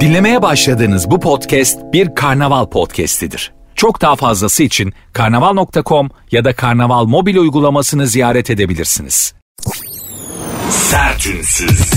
Dinlemeye başladığınız bu podcast bir karnaval podcastidir. Çok daha fazlası için karnaval.com ya da karnaval mobil uygulamasını ziyaret edebilirsiniz. Sertünsüz.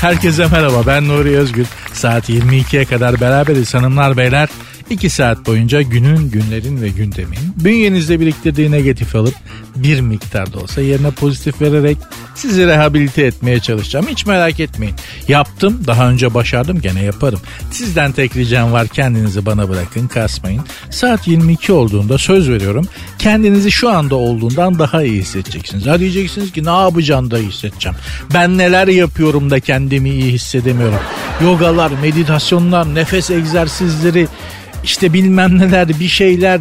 Herkese merhaba ben Nuri Özgül. Saat 22'ye kadar beraberiz hanımlar beyler. 2 saat boyunca günün, günlerin ve gündemin bünyenizde biriktirdiği negatif alıp bir miktar da olsa yerine pozitif vererek sizi rehabilite etmeye çalışacağım. Hiç merak etmeyin. Yaptım, daha önce başardım, gene yaparım. Sizden tek ricam var kendinizi bana bırakın, kasmayın. Saat 22 olduğunda söz veriyorum kendinizi şu anda olduğundan daha iyi hissedeceksiniz. Ha diyeceksiniz ki ne yapacağım da hissedeceğim. Ben neler yapıyorum da kendimi iyi hissedemiyorum. Yogalar, meditasyonlar, nefes egzersizleri, işte bilmem neler bir şeyler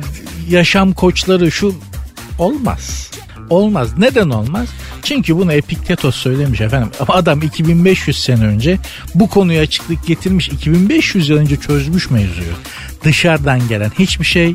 yaşam koçları şu olmaz. Olmaz. Neden olmaz? Çünkü bunu Epiktetos söylemiş efendim. Adam 2500 sene önce bu konuya açıklık getirmiş. 2500 yıl önce çözmüş mevzuyu. Dışarıdan gelen hiçbir şey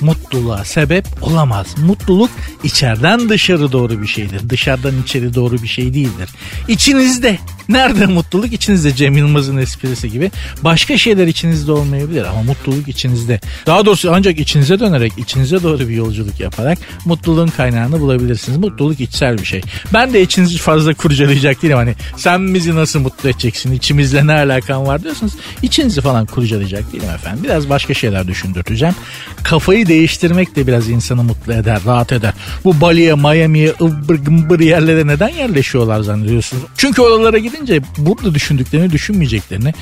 mutluluğa sebep olamaz. Mutluluk içeriden dışarı doğru bir şeydir. Dışarıdan içeri doğru bir şey değildir. İçinizde. Nerede mutluluk? İçinizde Cem Yılmaz'ın esprisi gibi. Başka şeyler içinizde olmayabilir ama mutluluk içinizde. Daha doğrusu ancak içinize dönerek, içinize doğru bir yolculuk yaparak mutluluğun kaynağını bulabilirsiniz. Mutluluk içsel bir şey. Ben de içinizi fazla kurcalayacak değilim. Hani sen bizi nasıl mutlu edeceksin? İçimizle ne alakan var diyorsanız içinizi falan kurcalayacak değilim efendim. Biraz başka şeyler düşündürteceğim. Kafayı değiştirmek de biraz insanı mutlu eder, rahat eder. Bu Bali'ye, Miami'ye, ıvbır gımbır yerlere neden yerleşiyorlar zannediyorsunuz? Çünkü oralara gidince burada düşündüklerini düşünmeyeceklerini,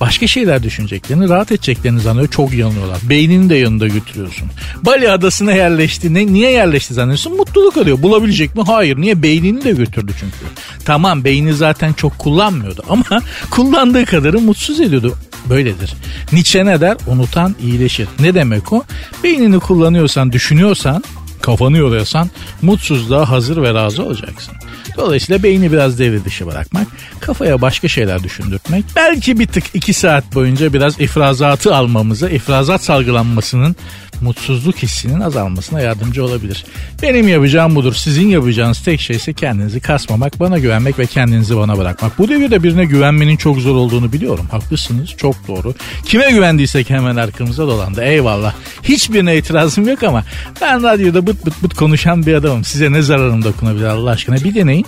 başka şeyler düşüneceklerini, rahat edeceklerini zannediyor. Çok yanılıyorlar. Beynini de yanında götürüyorsun. Bali adasına yerleşti. Ne, niye yerleşti zannediyorsun? Mutluluk arıyor. Bulabilecek mi? Hayır. Niye? Beynini de götürdü çünkü. Tamam beyni zaten çok kullanmıyordu ama kullandığı kadarı mutsuz ediyordu. Böyledir. Nietzsche ne der? Unutan iyileşir. Ne demek o? Beynini kullanıyorsan, düşünüyorsan, kafanı yoruyorsan mutsuzluğa hazır ve razı olacaksın. Dolayısıyla beyni biraz devre dışı bırakmak, kafaya başka şeyler düşündürtmek, belki bir tık iki saat boyunca biraz ifrazatı almamıza, ifrazat salgılanmasının mutsuzluk hissinin azalmasına yardımcı olabilir. Benim yapacağım budur. Sizin yapacağınız tek şey ise kendinizi kasmamak, bana güvenmek ve kendinizi bana bırakmak. Bu devirde birine güvenmenin çok zor olduğunu biliyorum. Haklısınız. Çok doğru. Kime güvendiysek hemen arkamıza dolandı. Eyvallah. Hiçbirine itirazım yok ama ben radyoda bıt bıt bıt konuşan bir adamım. Size ne zararım dokunabilir Allah aşkına bir deneyin.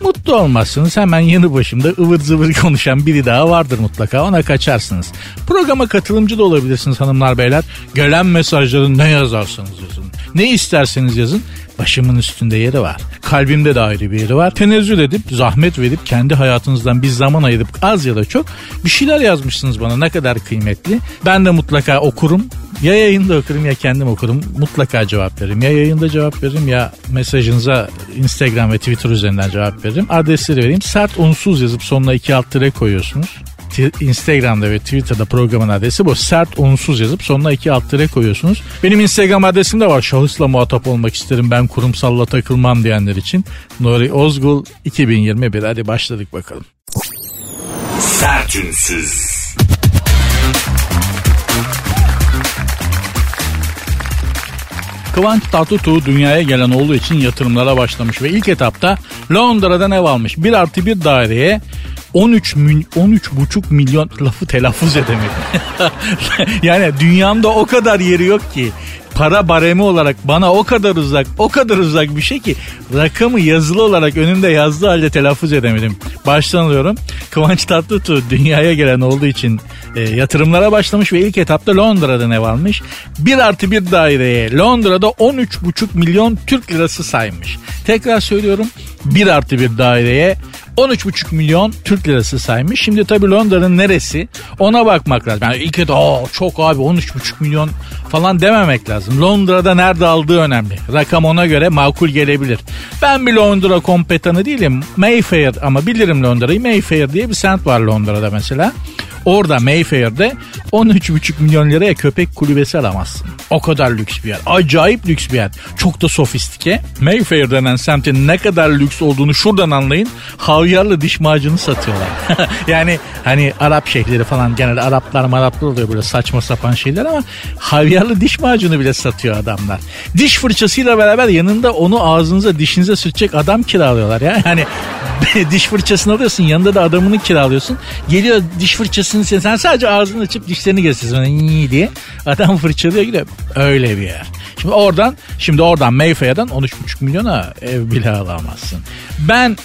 Mutlu olmazsınız. Hemen yanı başımda ıvır zıvır konuşan biri daha vardır mutlaka. Ona kaçarsınız. Programa katılımcı da olabilirsiniz hanımlar beyler. Gelen mesajları ne yazarsanız yazın. Ne isterseniz yazın. Başımın üstünde yeri var. Kalbimde de ayrı bir yeri var. Tenezzül edip, zahmet verip, kendi hayatınızdan bir zaman ayırıp az ya da çok bir şeyler yazmışsınız bana ne kadar kıymetli. Ben de mutlaka okurum. Ya yayında okurum ya kendim okurum. Mutlaka cevap veririm. Ya yayında cevap veririm ya mesajınıza Instagram ve Twitter üzerinden cevap veririm. Adresleri vereyim. Sert unsuz yazıp sonuna iki alt tire koyuyorsunuz. Instagram'da ve Twitter'da programın adresi bu. Sert unsuz yazıp sonuna iki alt tire koyuyorsunuz. Benim Instagram adresim de var. Şahısla muhatap olmak isterim ben kurumsalla takılmam diyenler için. Nuri Ozgul 2021 hadi başladık bakalım. Sertünsüz. Kıvanç Tatlıtuğ dünyaya gelen oğlu için yatırımlara başlamış ve ilk etapta Londra'dan ev almış. Bir artı bir daireye 13 mil, 13 buçuk milyon lafı telaffuz edemedim. yani dünyamda o kadar yeri yok ki para baremi olarak bana o kadar uzak o kadar uzak bir şey ki rakamı yazılı olarak önümde yazdığı halde telaffuz edemedim. Baştan alıyorum. Kıvanç Tatlıtuğ dünyaya gelen olduğu için e, yatırımlara başlamış ve ilk etapta Londra'dan ev almış. Bir artı bir daireye Londra'da 13,5 milyon Türk lirası saymış. Tekrar söylüyorum bir artı bir daireye 13,5 milyon Türk lirası saymış. Şimdi tabii Londra'nın neresi ona bakmak lazım. Yani ilk etapta çok abi 13,5 milyon falan dememek lazım. Londra'da nerede aldığı önemli. Rakam ona göre makul gelebilir. Ben bir Londra kompetanı değilim. Mayfair ama bilirim Londra'yı. Mayfair diye bir semt var Londra'da mesela. Orada Mayfair'de 13,5 milyon liraya köpek kulübesi alamazsın. O kadar lüks bir yer. Acayip lüks bir yer. Çok da sofistike. Mayfair denen semtin ne kadar lüks olduğunu şuradan anlayın. Havyarlı diş macunu satıyorlar. yani hani Arap şeyhleri falan genelde Araplar maraplar oluyor böyle saçma sapan şeyler ama havyarlı diş macunu bile satıyor adamlar. Diş fırçasıyla beraber yanında onu ağzınıza dişinize sürtecek adam kiralıyorlar ya. Yani diş fırçasını alıyorsun yanında da adamını kiralıyorsun. Geliyor diş fırçasını sen, sen sadece ağzını açıp dişlerini gösteriyorsun iyi diye. Adam fırçalıyor gidiyor. Öyle bir yer. Şimdi oradan şimdi oradan Mayfair'dan 13,5 milyona ev bile alamazsın. Ben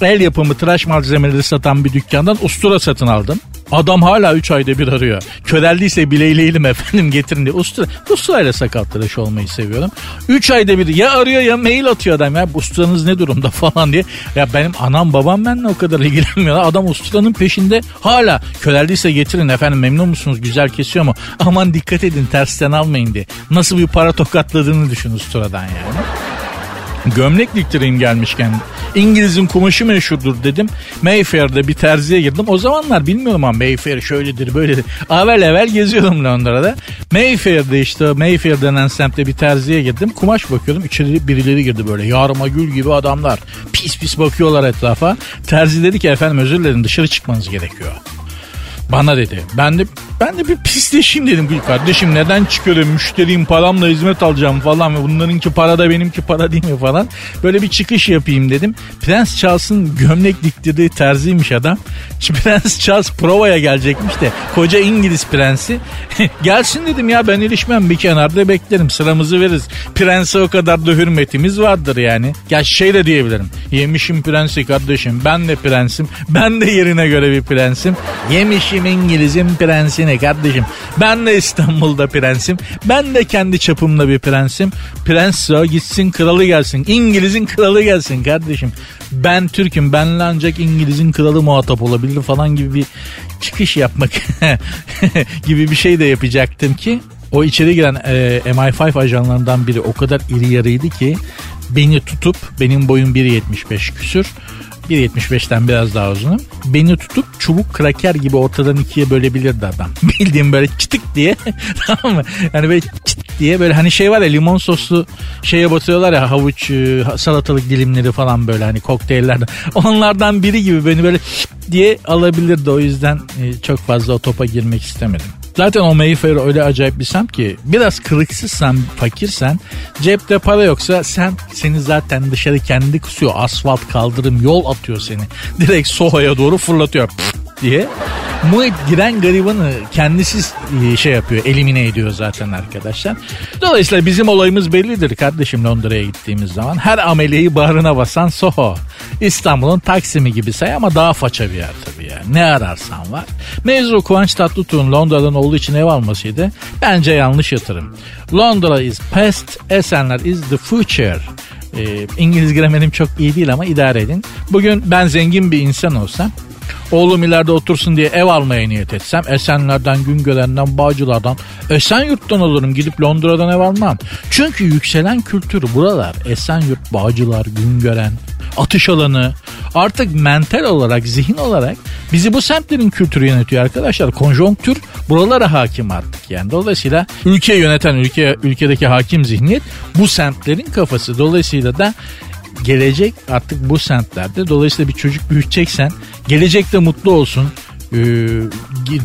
el yapımı tıraş malzemeleri satan bir dükkandan ustura satın aldım. Adam hala 3 ayda bir arıyor. Köreldiyse bileyleyelim efendim getirin diye. Ustura, usturayla sakal tıraş olmayı seviyorum. 3 ayda bir ya arıyor ya mail atıyor adam ya usturanız ne durumda falan diye. Ya benim anam babam benimle o kadar ilgilenmiyorlar. Adam usturanın peşinde hala köreldiyse getirin efendim memnun musunuz güzel kesiyor mu? Aman dikkat edin tersten almayın diye. Nasıl bir para tokatladığını düşün usturadan yani. Gömlek diktireyim gelmişken. İngiliz'in kumaşı meşhurdur dedim. Mayfair'de bir terziye girdim. O zamanlar bilmiyorum ama Mayfair şöyledir böyledir. Avel evvel geziyordum Londra'da. Mayfair'de işte Mayfair denen semtte bir terziye girdim. Kumaş bakıyordum. İçeri birileri girdi böyle. Yarma gül gibi adamlar. Pis pis bakıyorlar etrafa. Terzi dedi ki efendim özür dilerim dışarı çıkmanız gerekiyor. Bana dedi. Ben de ben de bir pisleşeyim dedim. Kardeşim neden çıkıyorum? Müşteriyim paramla hizmet alacağım falan. ve Bunlarınki para da benimki para değil mi falan. Böyle bir çıkış yapayım dedim. Prens Charles'ın gömlek diktirdiği terziymiş adam. Prens Charles provaya gelecekmiş de. Koca İngiliz prensi. Gelsin dedim ya ben ilişmem bir kenarda beklerim. Sıramızı veririz. Prense o kadar da hürmetimiz vardır yani. Ya şey de diyebilirim. Yemişim prensi kardeşim. Ben de prensim. Ben de yerine göre bir prensim. Yemişim İngiliz'in prensini ne kardeşim? Ben de İstanbul'da prensim. Ben de kendi çapımda bir prensim. Prens o gitsin kralı gelsin. İngiliz'in kralı gelsin kardeşim. Ben Türk'üm. Benle ancak İngiliz'in kralı muhatap olabilir falan gibi bir çıkış yapmak gibi bir şey de yapacaktım ki o içeri giren e, MI5 ajanlarından biri o kadar iri yarıydı ki beni tutup benim boyum 1.75 küsür 1.75'ten biraz daha uzunum. Beni tutup çubuk kraker gibi ortadan ikiye bölebilirdi adam. Bildiğim böyle çıtık diye tamam mı? Yani böyle çıt diye böyle hani şey var ya limon soslu şeye batıyorlar ya havuç e, salatalık dilimleri falan böyle hani kokteyllerde. Onlardan biri gibi beni böyle diye alabilirdi. O yüzden e, çok fazla o topa girmek istemedim. Zaten o Mayfair öyle acayip bir semt ki biraz kılıksızsan, fakirsen, cepte para yoksa sen seni zaten dışarı kendi kusuyor. Asfalt kaldırım yol atıyor seni. Direkt Soho'ya doğru fırlatıyor. Pff diye. Muhit giren garibanı kendisi e, şey yapıyor elimine ediyor zaten arkadaşlar. Dolayısıyla bizim olayımız bellidir kardeşim Londra'ya gittiğimiz zaman. Her ameliyi bağrına basan Soho. İstanbul'un Taksim'i gibi say ama daha faça bir yer tabii yani. Ne ararsan var. Mevzu Kıvanç Tatlıtuğ'un Londra'dan olduğu için ev almasıydı. Bence yanlış yatırım. Londra is past, Esenler is the future. Ee, İngiliz gramerim çok iyi değil ama idare edin. Bugün ben zengin bir insan olsam Oğlum ileride otursun diye ev almaya niyet etsem Esenler'den, Güngören'den, Bağcılar'dan, Esenyurt'tan olurum gidip Londra'dan ev almam. Çünkü yükselen kültür buralar. Esenyurt, Bağcılar, Güngören, atış alanı artık mental olarak, zihin olarak bizi bu semtlerin kültürü yönetiyor arkadaşlar. Konjonktür buralara hakim artık yani. Dolayısıyla ülke yöneten, ülke ülkedeki hakim zihniyet bu semtlerin kafası. Dolayısıyla da gelecek artık bu semtlerde. Dolayısıyla bir çocuk büyüteceksen gelecekte mutlu olsun. Ee,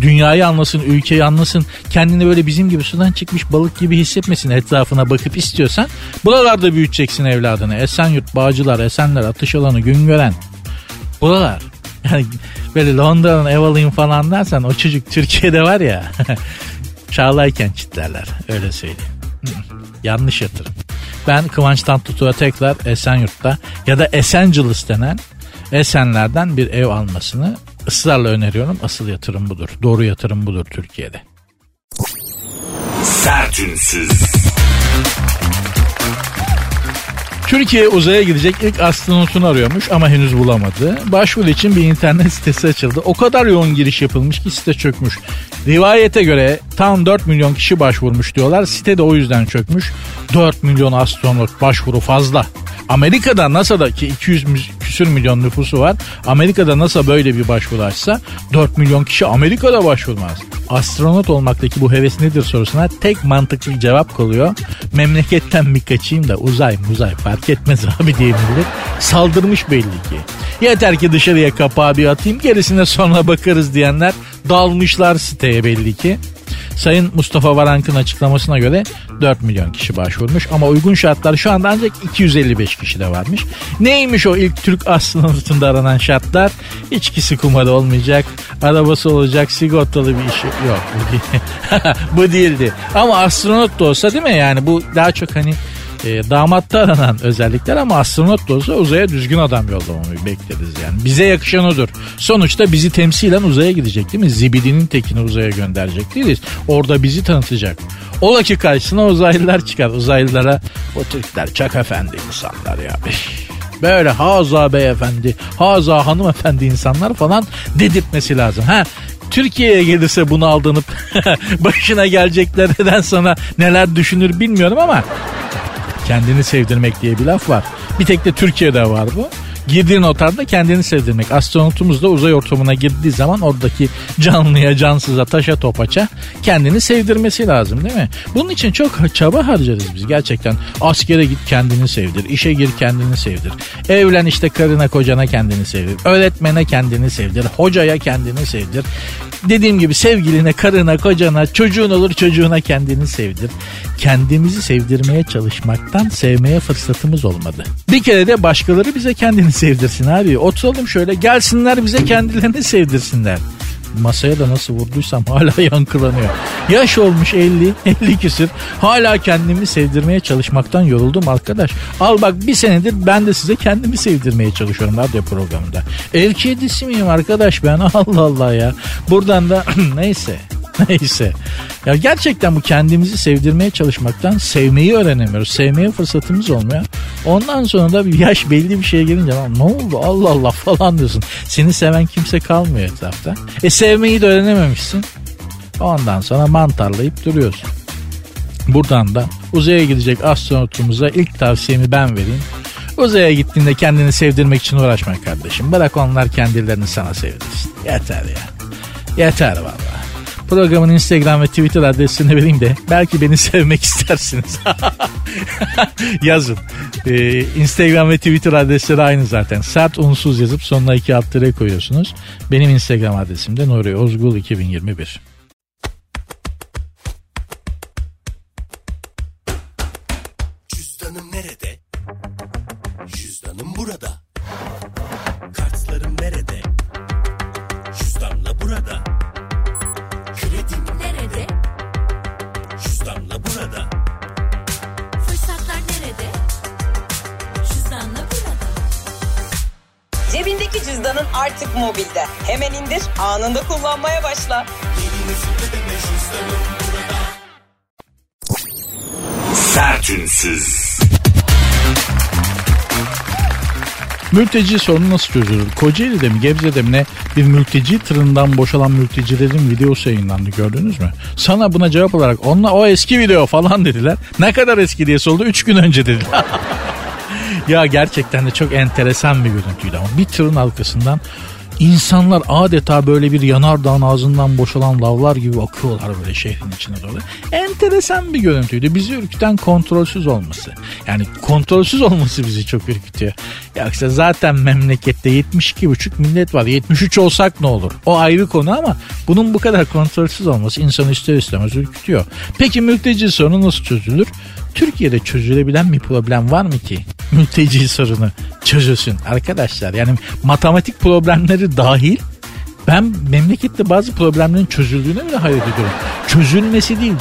dünyayı anlasın, ülkeyi anlasın. Kendini böyle bizim gibi sudan çıkmış balık gibi hissetmesin etrafına bakıp istiyorsan. Buralarda büyüteceksin evladını. Esenyurt, Bağcılar, Esenler, Ateşalanı, Güngören. Buralar. Yani böyle Londra'nın ev alayım falan dersen o çocuk Türkiye'de var ya çağlayken çitlerler öyle söyleyeyim. Yanlış yatırım. Ben Kıvanç Tatlıtuğ'a tekrar Esenyurt'ta ya da Esenciles denen Esenler'den bir ev almasını ısrarla öneriyorum. Asıl yatırım budur. Doğru yatırım budur Türkiye'de. Sertünsüz. Türkiye uzaya gidecek ilk astronotunu arıyormuş ama henüz bulamadı. Başvuru için bir internet sitesi açıldı. O kadar yoğun giriş yapılmış ki site çökmüş. Rivayete göre tam 4 milyon kişi başvurmuş diyorlar. Site de o yüzden çökmüş. 4 milyon astronot başvuru fazla. Amerika'da NASA'daki 200 küsür milyon nüfusu var. Amerika'da NASA böyle bir başvuru açsa 4 milyon kişi Amerika'da başvurmaz. Astronot olmaktaki bu heves nedir sorusuna tek mantıklı cevap kalıyor. Memleketten mi kaçayım da uzay muzay fark etmez abi diye millet saldırmış belli ki. Yeter ki dışarıya kapağı bir atayım gerisine sonra bakarız diyenler dalmışlar siteye belli ki. Sayın Mustafa Varank'ın açıklamasına göre 4 milyon kişi başvurmuş ama uygun şartlar şu anda ancak 255 kişi de varmış. Neymiş o ilk Türk astronotunda aranan şartlar? İçkisi kumarı olmayacak, arabası olacak, sigortalı bir işi yok. bu değildi. Ama astronot da olsa değil mi yani bu daha çok hani e, damatta aranan özellikler ama astronot da olsa uzaya düzgün adam yollamayı bekleriz yani. Bize yakışan odur. Sonuçta bizi temsilen uzaya gidecek değil mi? Zibidinin tekini uzaya gönderecek değiliz. Orada bizi tanıtacak. Ola ki karşısına uzaylılar çıkar. Uzaylılara o Türkler çok efendi insanlar ya. Böyle haza beyefendi, haza hanımefendi insanlar falan dedirtmesi lazım. Ha Türkiye'ye gelirse bunu aldanıp başına geleceklerden sonra neler düşünür bilmiyorum ama Kendini sevdirmek diye bir laf var. Bir tek de Türkiye'de var bu. Girdiğin ortamda kendini sevdirmek. Astronotumuz da uzay ortamına girdiği zaman oradaki canlıya, cansıza, taşa, topaça kendini sevdirmesi lazım değil mi? Bunun için çok çaba harcarız biz gerçekten. Askere git kendini sevdir, işe gir kendini sevdir. Evlen işte karına kocana kendini sevdir. Öğretmene kendini sevdir, hocaya kendini sevdir. Dediğim gibi sevgiline, karına, kocana, çocuğun olur çocuğuna kendini sevdir. Kendimizi sevdirmeye çalışmaktan sevmeye fırsatımız olmadı. Bir kere de başkaları bize kendini sevdirsin abi. Oturalım şöyle gelsinler bize kendilerini sevdirsinler. Masaya da nasıl vurduysam hala yankılanıyor. Yaş olmuş 50, 50 küsür. Hala kendimi sevdirmeye çalışmaktan yoruldum arkadaş. Al bak bir senedir ben de size kendimi sevdirmeye çalışıyorum radyo programında. El kedisi miyim arkadaş ben Allah Allah ya. Buradan da neyse Neyse. Ya gerçekten bu kendimizi sevdirmeye çalışmaktan sevmeyi öğrenemiyoruz. Sevmeye fırsatımız olmuyor. Ondan sonra da bir yaş belli bir şeye gelince ne oldu Allah Allah falan diyorsun. Seni seven kimse kalmıyor etrafta. E sevmeyi de öğrenememişsin. Ondan sonra mantarlayıp duruyorsun. Buradan da uzaya gidecek astronotumuza ilk tavsiyemi ben vereyim. Uzaya gittiğinde kendini sevdirmek için uğraşma kardeşim. Bırak onlar kendilerini sana sevdirsin. Yeter ya. Yeter vallahi. Programın Instagram ve Twitter adresini vereyim de belki beni sevmek istersiniz. Yazın. Ee, Instagram ve Twitter adresleri aynı zaten. Sert unsuz yazıp sonuna iki alt koyuyorsunuz. Benim Instagram adresim de Nuri Ozgul 2021. Sertünsüz. Mülteci sorunu nasıl çözülür? Kocaeli'de mi Gebze'de mi ne bir mülteci tırından boşalan mültecilerin videosu yayınlandı gördünüz mü? Sana buna cevap olarak onunla o eski video falan dediler. Ne kadar eski diye sordu 3 gün önce dediler. ya gerçekten de çok enteresan bir görüntüydü ama bir tırın arkasından İnsanlar adeta böyle bir yanardağın ağzından boşalan lavlar gibi akıyorlar böyle şehrin içine doğru. Enteresan bir görüntüydü. Bizi ürküten kontrolsüz olması. Yani kontrolsüz olması bizi çok ürkütüyor. Yoksa zaten memlekette 72,5 millet var. 73 olsak ne olur? O ayrı konu ama bunun bu kadar kontrolsüz olması insanı ister istemez ürkütüyor. Peki mülteci sorunu nasıl çözülür? Türkiye'de çözülebilen bir problem var mı ki? Mülteci sorunu çözülsün arkadaşlar. Yani matematik problemleri dahil ben memlekette bazı problemlerin çözüldüğüne bile hayret ediyorum. Çözülmesi değil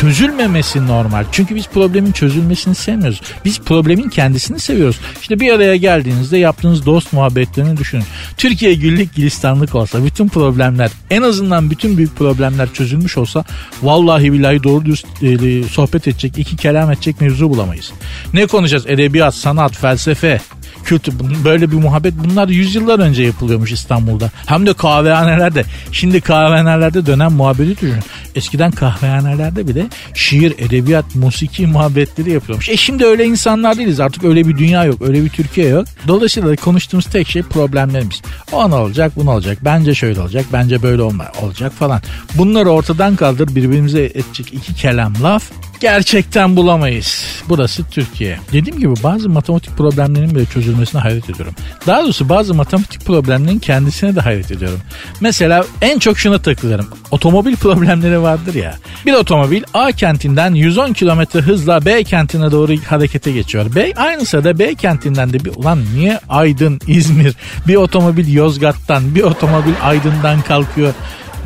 çözülmemesi normal. Çünkü biz problemin çözülmesini sevmiyoruz. Biz problemin kendisini seviyoruz. İşte bir araya geldiğinizde yaptığınız dost muhabbetlerini düşünün. Türkiye güllük gülistanlık olsa bütün problemler en azından bütün büyük problemler çözülmüş olsa vallahi billahi doğru düz e, sohbet edecek iki kelam edecek mevzu bulamayız. Ne konuşacağız? Edebiyat, sanat, felsefe, kültür böyle bir muhabbet bunlar yüzyıllar önce yapılıyormuş İstanbul'da. Hem de kahvehanelerde. Şimdi kahvehanelerde dönen muhabbeti düşün. Eskiden kahvehanelerde bile şiir, edebiyat, musiki muhabbetleri yapıyormuş. E şimdi öyle insanlar değiliz. Artık öyle bir dünya yok. Öyle bir Türkiye yok. Dolayısıyla konuştuğumuz tek şey problemlerimiz. O an olacak, bunu olacak. Bence şöyle olacak, bence böyle olma, olacak falan. Bunları ortadan kaldır birbirimize edecek iki kelam laf gerçekten bulamayız. Burası Türkiye. Dediğim gibi bazı matematik problemlerinin bile çözülmesine hayret ediyorum. Daha doğrusu bazı matematik problemlerin kendisine de hayret ediyorum. Mesela en çok şuna takılırım. Otomobil problemleri vardır ya. Bir otomobil A kentinden 110 km hızla B kentine doğru harekete geçiyor. B aynı sırada B kentinden de bir ulan niye Aydın, İzmir bir otomobil Yozgat'tan bir otomobil Aydın'dan kalkıyor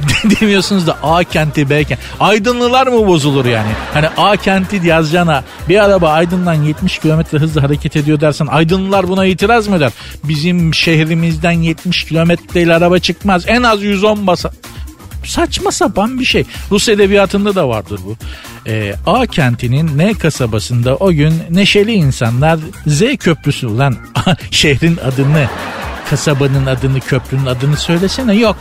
demiyorsunuz da A kenti B kenti. Aydınlılar mı bozulur yani? Hani A kenti yazacağına bir araba Aydın'dan 70 kilometre hızla hareket ediyor dersen Aydınlılar buna itiraz mı eder? Bizim şehrimizden 70 kilometreyle araba çıkmaz. En az 110 basa saçma sapan bir şey. Rus edebiyatında da vardır bu. Ee, A kentinin N kasabasında o gün neşeli insanlar Z köprüsü olan şehrin adını kasabanın adını köprünün adını söylesene yok.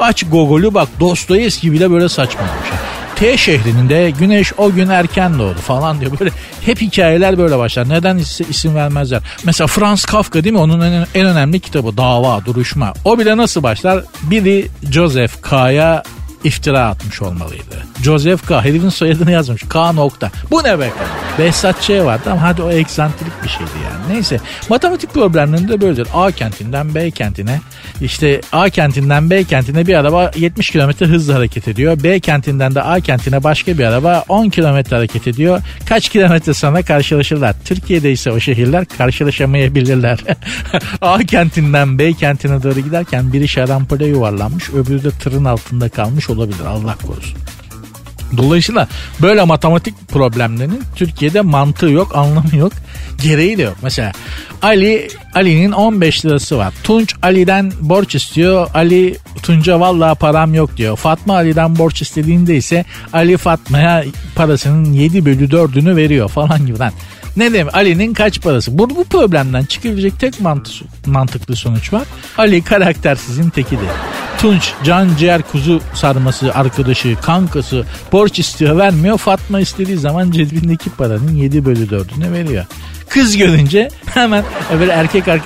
Aç Gogol'ü bak Dostoyevski bile böyle saçmalamış. T şehrinin de güneş o gün erken doğdu falan diyor. Böyle hep hikayeler böyle başlar. Neden isim vermezler? Mesela Franz Kafka değil mi? Onun en, en önemli kitabı Dava, Duruşma. O bile nasıl başlar? Biri Joseph K'ya iftira atmış olmalıydı. Joseph K. Herifin soyadını yazmış. K nokta. Bu ne be? Behzat Ç vardı ama hadi o eksantrik bir şeydi yani. Neyse matematik problemlerinde böyledir. A kentinden B kentine işte A kentinden B kentine bir araba 70 km hızla hareket ediyor. B kentinden de A kentine başka bir araba 10 km hareket ediyor. Kaç kilometre sonra karşılaşırlar. Türkiye'de ise o şehirler karşılaşamayabilirler. A kentinden B kentine doğru giderken biri şarampole yuvarlanmış öbürü de tırın altında kalmış olabilir Allah korusun. Dolayısıyla böyle matematik problemlerinin Türkiye'de mantığı yok, anlamı yok, gereği de yok. Mesela Ali Ali'nin 15 lirası var. Tunç Ali'den borç istiyor. Ali Tunç'a vallahi param yok diyor. Fatma Ali'den borç istediğinde ise Ali Fatma'ya parasının 7 bölü 4'ünü veriyor falan gibi. Lan. Ne demek Ali'nin kaç parası? Bu, bu problemden çıkabilecek tek mantı, mantıklı sonuç var. Ali karaktersizin tekidir. Tunç, can ciğer kuzu sarması arkadaşı, kankası borç istiyor vermiyor. Fatma istediği zaman cebindeki paranın 7 bölü 4'ünü veriyor. Kız görünce hemen böyle erkek e,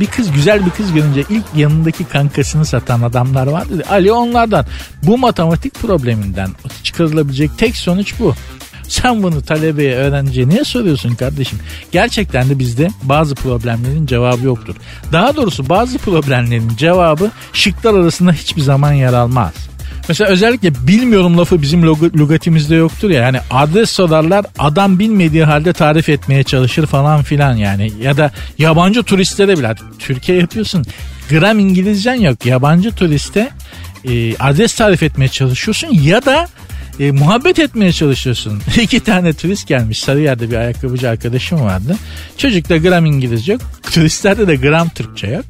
bir kız güzel bir kız görünce ilk yanındaki kankasını satan adamlar vardı. Ali onlardan. Bu matematik probleminden çıkarılabilecek tek sonuç bu. Sen bunu talebeye, öğrenciye niye soruyorsun kardeşim? Gerçekten de bizde bazı problemlerin cevabı yoktur. Daha doğrusu bazı problemlerin cevabı şıklar arasında hiçbir zaman yer almaz. Mesela özellikle bilmiyorum lafı bizim lügatimizde yoktur ya. Yani adres sorarlar adam bilmediği halde tarif etmeye çalışır falan filan yani. Ya da yabancı turistlere bile Türkiye yapıyorsun. Gram İngilizcen yok. Yabancı turiste e, adres tarif etmeye çalışıyorsun ya da e, muhabbet etmeye çalışıyorsun. İki tane turist gelmiş. Sarıyer'de bir ayakkabıcı arkadaşım vardı. Çocukta gram İngilizce yok. Turistlerde de gram Türkçe yok.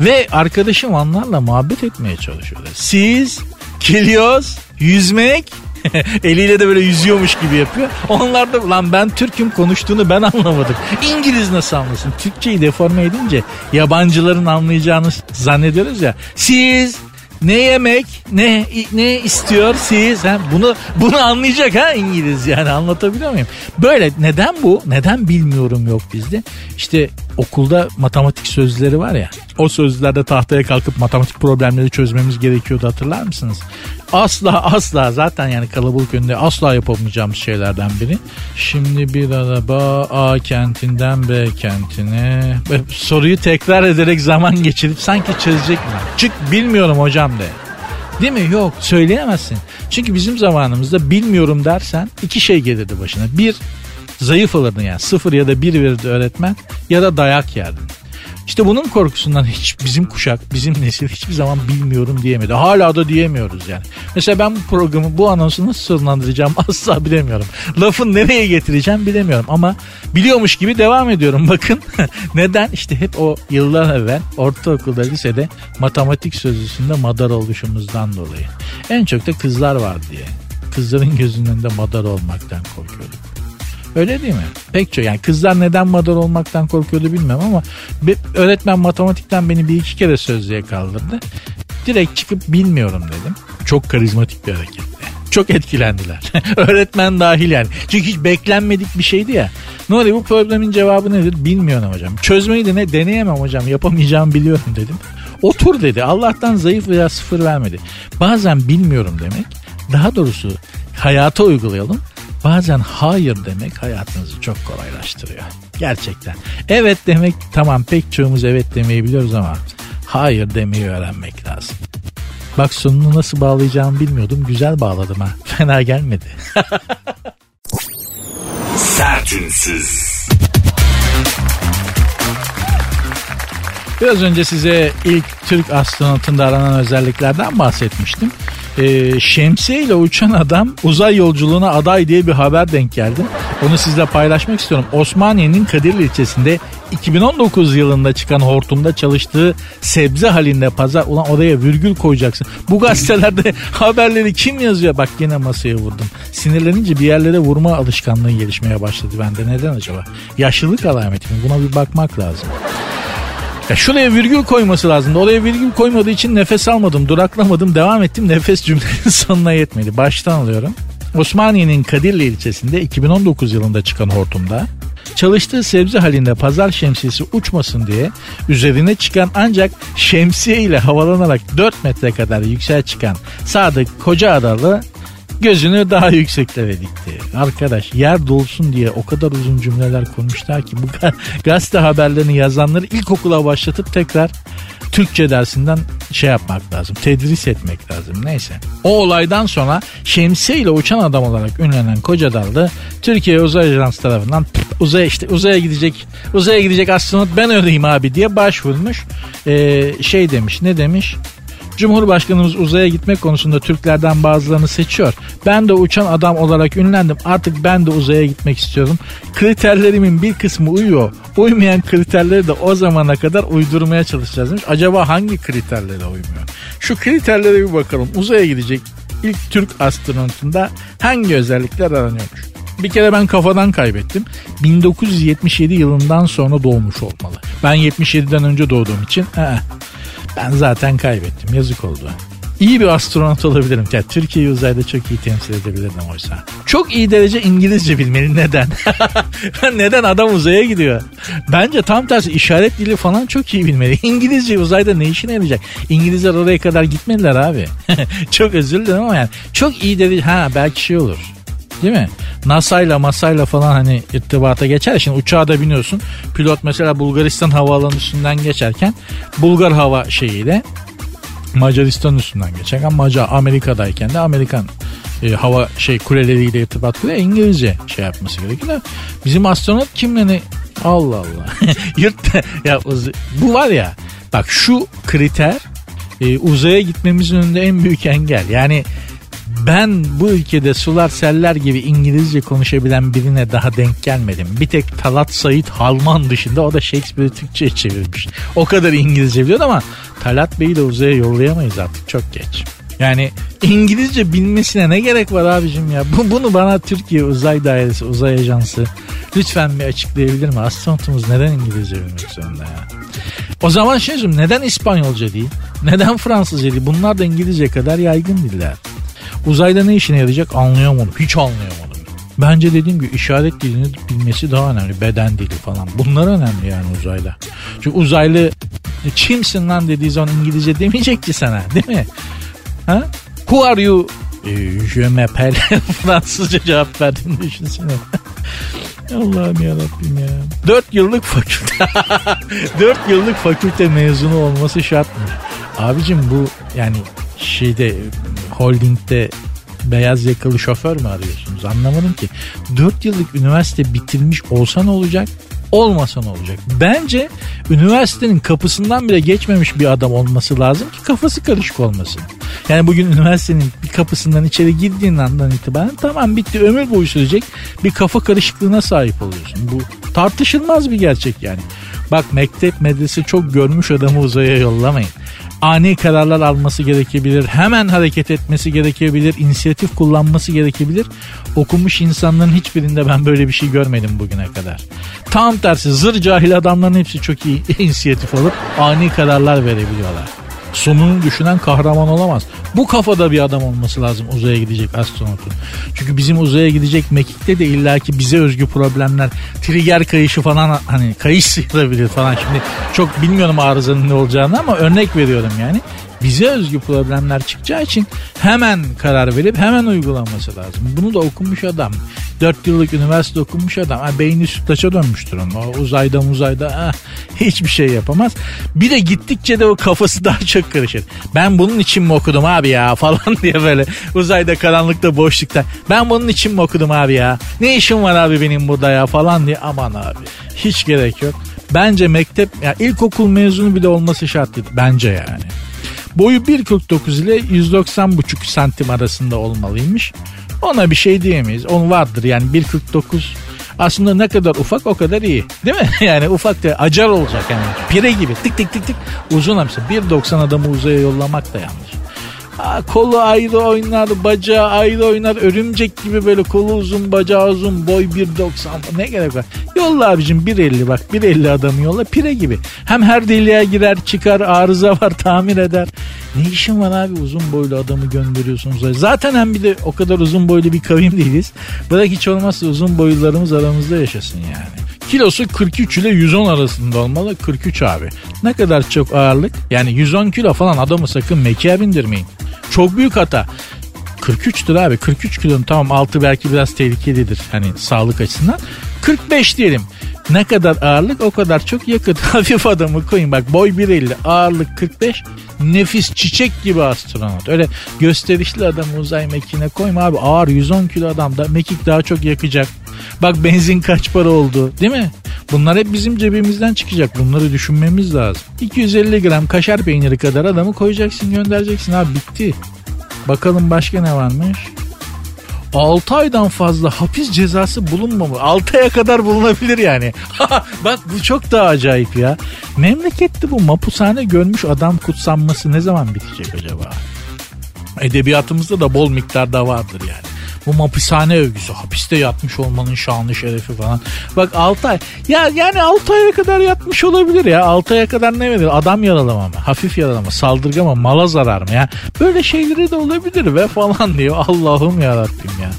Ve arkadaşım onlarla muhabbet etmeye çalışıyorlar. Siz geliyoruz yüzmek Eliyle de böyle yüzüyormuş gibi yapıyor. Onlar da lan ben Türk'üm konuştuğunu ben anlamadım. İngiliz nasıl anlasın? Türkçeyi deforme edince yabancıların anlayacağını zannediyoruz ya. Siz ne yemek ne ne istiyor siz ha? bunu bunu anlayacak ha İngiliz yani anlatabiliyor muyum? Böyle neden bu neden bilmiyorum yok bizde işte okulda matematik sözleri var ya o sözlerde tahtaya kalkıp matematik problemleri çözmemiz gerekiyordu hatırlar mısınız? Asla asla zaten yani kalabalık önünde asla yapamayacağımız şeylerden biri. Şimdi bir araba A kentinden B kentine soruyu tekrar ederek zaman geçirip sanki çözecek mi? Çık bilmiyorum hocam de. Değil mi? Yok söyleyemezsin. Çünkü bizim zamanımızda bilmiyorum dersen iki şey gelirdi başına. Bir zayıf alırdın yani sıfır ya da bir verirdi öğretmen ya da dayak yerdin. İşte bunun korkusundan hiç bizim kuşak, bizim nesil hiçbir zaman bilmiyorum diyemedi. Hala da diyemiyoruz yani. Mesela ben bu programı, bu anonsu nasıl sonlandıracağım asla bilemiyorum. Lafın nereye getireceğim bilemiyorum ama biliyormuş gibi devam ediyorum. Bakın neden? İşte hep o yıllar evvel ortaokulda, lisede matematik sözlüsünde madar oluşumuzdan dolayı. En çok da kızlar var diye. Kızların gözünün önünde madar olmaktan korkuyorduk. Öyle değil mi? Pek çok yani kızlar neden madar olmaktan korkuyordu bilmem ama bir öğretmen matematikten beni bir iki kere sözlüğe kaldırdı. Direkt çıkıp bilmiyorum dedim. Çok karizmatik bir hareketti. Çok etkilendiler. öğretmen dahil yani. Çünkü hiç beklenmedik bir şeydi ya. Oluyor bu problemin cevabı nedir bilmiyorum hocam. Çözmeyi de ne deneyemem hocam yapamayacağımı biliyorum dedim. Otur dedi. Allah'tan zayıf veya sıfır vermedi. Bazen bilmiyorum demek. Daha doğrusu hayata uygulayalım. Bazen hayır demek hayatınızı çok kolaylaştırıyor. Gerçekten. Evet demek tamam pek çoğumuz evet demeyi biliyoruz ama hayır demeyi öğrenmek lazım. Bak sonunu nasıl bağlayacağımı bilmiyordum. Güzel bağladım ha. Fena gelmedi. Sertünsüz. Biraz önce size ilk Türk astronotunda aranan özelliklerden bahsetmiştim. Ee, şemsiye ile uçan adam uzay yolculuğuna aday diye bir haber denk geldi. Onu sizle paylaşmak istiyorum. Osmaniye'nin Kadirli ilçesinde 2019 yılında çıkan hortumda çalıştığı sebze halinde pazar. Ulan oraya virgül koyacaksın. Bu gazetelerde haberleri kim yazıyor? Bak yine masaya vurdum. Sinirlenince bir yerlere vurma alışkanlığı gelişmeye başladı bende. Neden acaba? Yaşlılık alameti mi? Buna bir bakmak lazım. Ya şuraya virgül koyması lazımdı. Oraya virgül koymadığı için nefes almadım, duraklamadım, devam ettim. Nefes cümlenin sonuna yetmedi. Baştan alıyorum. Osmaniye'nin Kadirli ilçesinde 2019 yılında çıkan hortumda çalıştığı sebze halinde pazar şemsiyesi uçmasın diye üzerine çıkan ancak şemsiye ile havalanarak 4 metre kadar yüksel çıkan Sadık Koca Adalı gözünü daha yükseklere dikti. Arkadaş yer dolsun diye o kadar uzun cümleler konuştular ki bu gazete haberlerini yazanları ilkokula başlatıp tekrar Türkçe dersinden şey yapmak lazım. Tedris etmek lazım. Neyse. O olaydan sonra şemsiye ile uçan adam olarak ünlenen Koca Dallı Türkiye Uzay Ajansı tarafından uzaya işte uzaya gidecek uzaya gidecek astronot ben öyleyim abi diye başvurmuş. Ee, şey demiş ne demiş? Cumhurbaşkanımız uzaya gitmek konusunda Türklerden bazılarını seçiyor. Ben de uçan adam olarak ünlendim. Artık ben de uzaya gitmek istiyorum. Kriterlerimin bir kısmı uyuyor. Uymayan kriterleri de o zamana kadar uydurmaya çalışacağız demiş. Acaba hangi kriterlere uymuyor? Şu kriterlere bir bakalım. Uzaya gidecek ilk Türk astronotunda hangi özellikler aranıyormuş? Bir kere ben kafadan kaybettim. 1977 yılından sonra doğmuş olmalı. Ben 77'den önce doğduğum için ee, ben zaten kaybettim. Yazık oldu. İyi bir astronot olabilirim. Yani Türkiye'yi uzayda çok iyi temsil edebilirdim oysa. Çok iyi derece İngilizce bilmeli. Neden? Neden adam uzaya gidiyor? Bence tam tersi işaret dili falan çok iyi bilmeli. İngilizce uzayda ne işine yarayacak? İngilizler oraya kadar gitmediler abi. çok özür dilerim ama yani çok iyi derece ha belki şey olur. Değil mi? NASA'yla masayla falan hani irtibata geçer. Şimdi uçağa da biniyorsun. Pilot mesela Bulgaristan havaalanı üstünden geçerken Bulgar hava şeyiyle Macaristan üstünden geçerken Macar Amerika'dayken de Amerikan e, hava şey kuleleriyle irtibat kuruyor. İngilizce şey yapması gerekiyor. Bizim astronot kimle ne? Allah Allah. Yurt ya bu var ya bak şu kriter e, uzaya gitmemizin önünde en büyük engel. Yani ben bu ülkede sular seller gibi İngilizce konuşabilen birine daha denk gelmedim. Bir tek Talat Said Halman dışında o da Shakespeare'i Türkçe'ye çevirmiş. O kadar İngilizce biliyor ama Talat Bey'i de uzaya yollayamayız artık çok geç. Yani İngilizce bilmesine ne gerek var abicim ya? Bu, bunu bana Türkiye Uzay Dairesi, Uzay Ajansı lütfen bir açıklayabilir mi? Astronotumuz neden İngilizce bilmek zorunda ya? O zaman şey neden İspanyolca değil? Neden Fransızca değil? Bunlar da İngilizce kadar yaygın diller. Uzayda ne işine yarayacak anlayamadım. Hiç anlayamadım. Bence dediğim gibi işaret dilini bilmesi daha önemli. Beden dili falan. Bunlar önemli yani uzayda. Çünkü uzaylı kimsin lan dediği zaman İngilizce demeyecek ki sana değil mi? Ha? Who are you? E, je m'appelle Fransızca cevap verdiğini düşünsene. Allah'ım yarabbim ya. Dört yıllık fakülte. Dört yıllık fakülte mezunu olması şartmış. Abicim bu yani şeyde holdingde beyaz yakalı şoför mü arıyorsunuz? Anlamadım ki. 4 yıllık üniversite bitirmiş olsa ne olacak? Olmasa ne olacak? Bence üniversitenin kapısından bile geçmemiş bir adam olması lazım ki kafası karışık olmasın. Yani bugün üniversitenin bir kapısından içeri girdiğin andan itibaren tamam bitti ömür boyu sürecek bir kafa karışıklığına sahip oluyorsun. Bu tartışılmaz bir gerçek yani. Bak mektep medrese çok görmüş adamı uzaya yollamayın. Ani kararlar alması gerekebilir. Hemen hareket etmesi gerekebilir. inisiyatif kullanması gerekebilir. Okumuş insanların hiçbirinde ben böyle bir şey görmedim bugüne kadar. Tam tersi zır cahil adamların hepsi çok iyi inisiyatif alıp ani kararlar verebiliyorlar sonunu düşünen kahraman olamaz. Bu kafada bir adam olması lazım uzaya gidecek astronotun. Çünkü bizim uzaya gidecek mekikte de illaki bize özgü problemler, trigger kayışı falan hani kayış sıyırabilir falan. Şimdi çok bilmiyorum arızanın ne olacağını ama örnek veriyorum yani bize özgü problemler çıkacağı için hemen karar verip hemen uygulanması lazım. Bunu da okumuş adam. 4 yıllık üniversite okumuş adam. Ha, beyni sütlaça dönmüştür onun. O uzayda uzayda ha, hiçbir şey yapamaz. Bir de gittikçe de o kafası daha çok karışır. Ben bunun için mi okudum abi ya falan diye böyle uzayda karanlıkta boşlukta. Ben bunun için mi okudum abi ya? Ne işim var abi benim burada ya falan diye. Aman abi hiç gerek yok. Bence mektep ya ilkokul mezunu bile olması şart değil. Bence yani. Boyu 1.49 ile 190,5 santim arasında olmalıymış. Ona bir şey diyemeyiz. Onun vardır yani 1.49 aslında ne kadar ufak o kadar iyi. Değil mi? Yani ufak da acar olacak yani. Pire gibi tık tık tık tık uzun hamsi. 1.90 adamı uzaya yollamak da yanlış. Kolu ayrı oynar, bacağı ayrı oynar. Örümcek gibi böyle kolu uzun, bacağı uzun, boy 1.90. Ne gerek var? Yolla abicim 1.50 bak 1.50 adamı yolla pire gibi. Hem her deliğe girer çıkar arıza var tamir eder. Ne işin var abi uzun boylu adamı gönderiyorsunuz. Zaten hem bir de o kadar uzun boylu bir kavim değiliz. Bırak hiç olmazsa uzun boylularımız aramızda yaşasın yani. Kilosu 43 ile 110 arasında olmalı. 43 abi. Ne kadar çok ağırlık? Yani 110 kilo falan adamı sakın mekiğe bindirmeyin. Çok büyük hata. 43'tür abi. 43 kilonun tamam altı belki biraz tehlikelidir. Hani sağlık açısından. 45 diyelim. Ne kadar ağırlık o kadar çok yakıt. Hafif adamı koyun bak boy 1.50 ağırlık 45 nefis çiçek gibi astronot. Öyle gösterişli adamı uzay mekiğine koyma abi ağır 110 kilo adam da mekik daha çok yakacak. Bak benzin kaç para oldu değil mi? Bunlar hep bizim cebimizden çıkacak. Bunları düşünmemiz lazım. 250 gram kaşar peyniri kadar adamı koyacaksın göndereceksin abi bitti. Bakalım başka ne varmış? 6 aydan fazla hapis cezası bulunmamalı. 6 aya kadar bulunabilir yani. Bak bu çok daha acayip ya. Memlekette bu mapushane görmüş adam kutsanması ne zaman bitecek acaba? Edebiyatımızda da bol miktarda vardır yani. Bu hapishane övgüsü. Hapiste yatmış olmanın şanlı şerefi falan. Bak 6 ay. Ya yani 6 aya kadar yatmış olabilir ya. 6 aya kadar ne verir? Adam yaralama mı? Hafif yaralama, saldırgan mı? Mala zarar mı ya? Böyle şeyleri de olabilir ve falan diyor. Allah'ım yarabbim ya.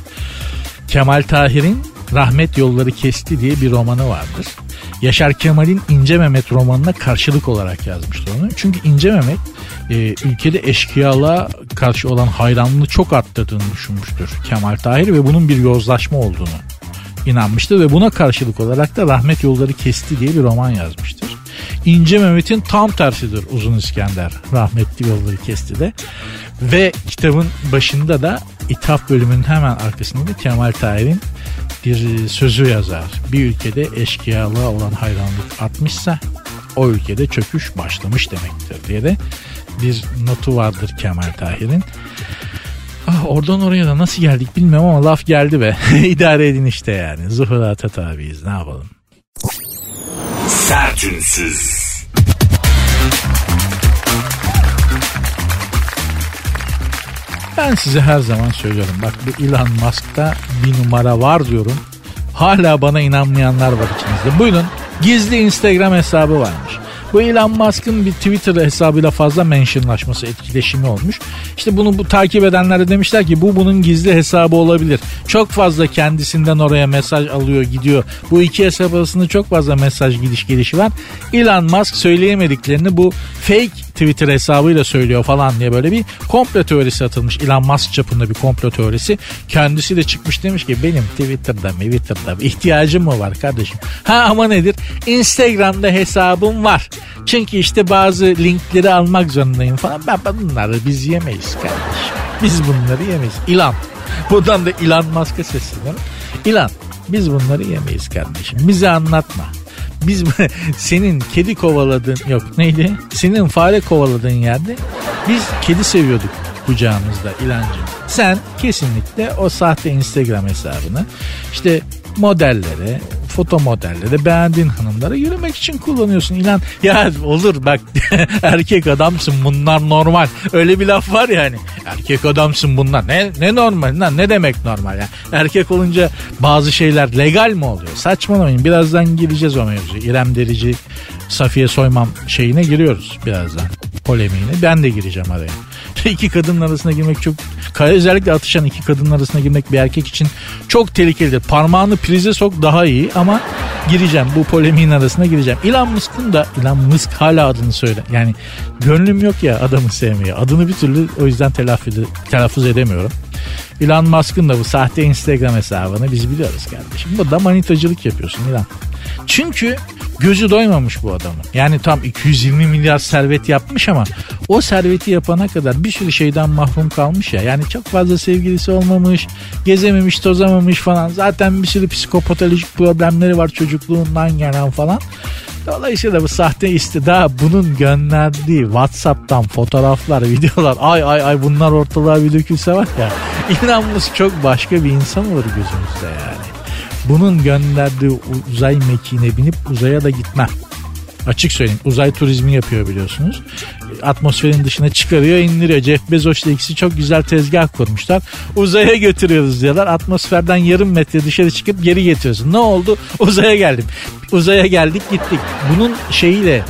Kemal Tahir'in Rahmet Yolları Kesti diye bir romanı vardır. Yaşar Kemal'in İnce Mehmet romanına karşılık olarak yazmıştır onu. Çünkü İnce Mehmet e, ülkede eşkıyalığa karşı olan hayranlığı çok arttırdığını düşünmüştür Kemal Tahir ve bunun bir yozlaşma olduğunu inanmıştır ve buna karşılık olarak da Rahmet Yolları Kesti diye bir roman yazmıştır. İnce Mehmet'in tam tersidir Uzun İskender. Rahmetli Yolları Kesti de. Ve kitabın başında da ithaf bölümünün hemen arkasında da Kemal Tahir'in bir sözü yazar. Bir ülkede eşkıyalığa olan hayranlık artmışsa o ülkede çöküş başlamış demektir diye de bir notu vardır Kemal Tahir'in. Ah, oradan oraya da nasıl geldik bilmiyorum ama laf geldi be. İdare edin işte yani. Zuhurata tabiiz ne yapalım. Sertünsüz. Ben size her zaman söylüyorum. Bak bu Elon Musk'ta bir numara var diyorum. Hala bana inanmayanlar var içinizde. Buyurun gizli Instagram hesabı varmış. Bu Elon Musk'ın bir Twitter hesabıyla fazla mentionlaşması etkileşimi olmuş. İşte bunu bu takip edenler de demişler ki bu bunun gizli hesabı olabilir. Çok fazla kendisinden oraya mesaj alıyor gidiyor. Bu iki hesap arasında çok fazla mesaj gidiş gelişi var. Elon Musk söyleyemediklerini bu fake Twitter hesabıyla söylüyor falan diye böyle bir komplo teorisi atılmış. Elon Musk çapında bir komplo teorisi. Kendisi de çıkmış demiş ki benim Twitter'da Twitter'da ihtiyacım mı var kardeşim? Ha ama nedir? Instagram'da hesabım var. Çünkü işte bazı linkleri almak zorundayım falan. Ben bunları biz yemeyiz kardeşim. Biz bunları yemeyiz. İlan. Buradan da Elon Musk'a sesleniyorum. İlan biz bunları yemeyiz kardeşim. Bize anlatma. Biz senin kedi kovaladığın yok neydi? Senin fare kovaladığın yerde biz kedi seviyorduk kucağımızda ilancım. Sen kesinlikle o sahte Instagram hesabını işte modellere, foto modelleri beğendiğin hanımlara yürümek için kullanıyorsun. İlan ya olur bak erkek adamsın bunlar normal. Öyle bir laf var ya hani erkek adamsın bunlar. Ne, ne normal lan ne demek normal ya. Erkek olunca bazı şeyler legal mi oluyor? Saçmalamayın birazdan gireceğiz o mevzu. İrem Derici Safiye Soymam şeyine giriyoruz birazdan polemiğine. Ben de gireceğim araya. iki kadının arasına girmek çok özellikle atışan iki kadının arasına girmek bir erkek için çok tehlikelidir. Parmağını prize sok daha iyi ama gireceğim bu polemiğin arasına gireceğim. Elon Musk'ın da Elon Musk hala adını söyle. Yani gönlüm yok ya adamı sevmeye. Adını bir türlü o yüzden telaffuz, telaffuz edemiyorum. Elon Musk'ın da bu sahte Instagram hesabını biz biliyoruz kardeşim. Bu da manitacılık yapıyorsun Elon. Çünkü gözü doymamış bu adamın. Yani tam 220 milyar servet yapmış ama o serveti yapana kadar bir sürü şeyden mahrum kalmış ya. Yani çok fazla sevgilisi olmamış, gezememiş, tozamamış falan. Zaten bir sürü psikopatolojik problemleri var çocukluğundan gelen falan. Dolayısıyla bu sahte istida bunun gönderdiği Whatsapp'tan fotoğraflar, videolar ay ay ay bunlar ortalığa bir dökülse var ya inanmış çok başka bir insan olur gözümüzde yani. Bunun gönderdiği uzay mekiğine binip uzaya da gitmem. Açık söyleyeyim uzay turizmi yapıyor biliyorsunuz. Atmosferin dışına çıkarıyor indiriyor. Jeff Bezos'la ikisi çok güzel tezgah kurmuşlar. Uzaya götürüyoruz diyorlar. Atmosferden yarım metre dışarı çıkıp geri getiriyorsun. Ne oldu? Uzaya geldim. Uzaya geldik gittik. Bunun şeyiyle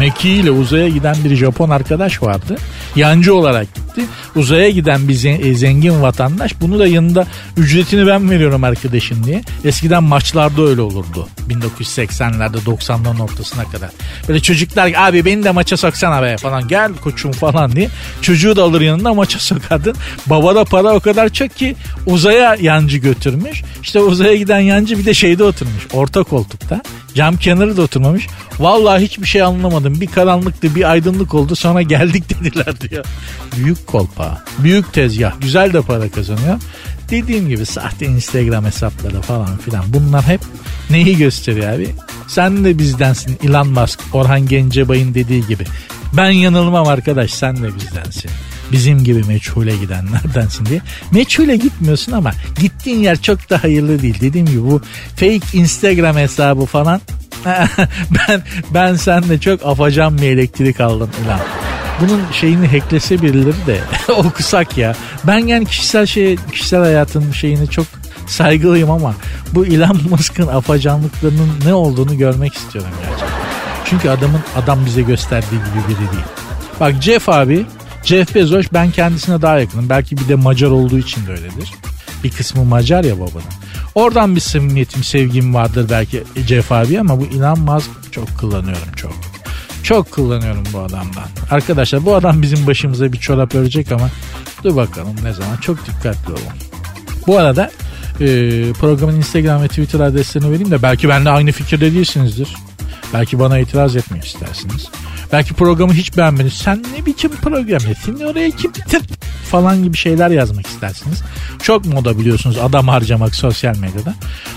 mekiğiyle uzaya giden bir Japon arkadaş vardı. Yancı olarak gitti. Uzaya giden bir e, zengin vatandaş bunu da yanında ücretini ben veriyorum arkadaşım diye. Eskiden maçlarda öyle olurdu. 1980'lerde 90'ların ortasına kadar. Böyle çocuklar abi beni de maça soksana be falan gel koçum falan diye. Çocuğu da alır yanında maça sokardın. Babada para o kadar çok ki uzaya yancı götürmüş. İşte uzaya giden yancı bir de şeyde oturmuş. Orta koltukta. Cam kenarı da oturmamış. Vallahi hiçbir şey anlamadım. Bir karanlıktı bir aydınlık oldu sonra geldik dediler diyor. Büyük kolpa. Büyük tezgah. Güzel de para kazanıyor. Dediğim gibi sahte Instagram hesapları falan filan bunlar hep neyi gösteriyor abi? Sen de bizdensin Elon Musk, Orhan Gencebay'ın dediği gibi. Ben yanılmam arkadaş sen de bizdensin. Bizim gibi meçhule gidenlerdensin diye. Meçhule gitmiyorsun ama gittiğin yer çok da hayırlı değil. Dediğim gibi bu fake Instagram hesabı falan ben ben senle çok afacan bir elektrik aldım Elon bunun şeyini hacklese birileri de okusak ya. Ben yani kişisel şey kişisel hayatın şeyini çok saygılıyım ama bu Elon Musk'ın afacanlıklarının ne olduğunu görmek istiyorum gerçekten. Çünkü adamın adam bize gösterdiği gibi biri değil. Bak Jeff abi, Jeff Bezos ben kendisine daha yakınım. Belki bir de Macar olduğu için de öyledir. Bir kısmı Macar ya babanın. Oradan bir samimiyetim, sevgim vardır belki Jeff abi ama bu Elon Musk çok kullanıyorum çok. Çok kullanıyorum bu adamdan. Arkadaşlar bu adam bizim başımıza bir çorap örecek ama dur bakalım ne zaman. Çok dikkatli olun. Bu arada e, programın Instagram ve Twitter adreslerini vereyim de belki benimle aynı fikirde değilsinizdir. Belki bana itiraz etmek istersiniz. Belki programı hiç beğenmediniz. Sen ne biçim program ettin oraya kim bitir falan gibi şeyler yazmak istersiniz. Çok moda biliyorsunuz adam harcamak sosyal medyada.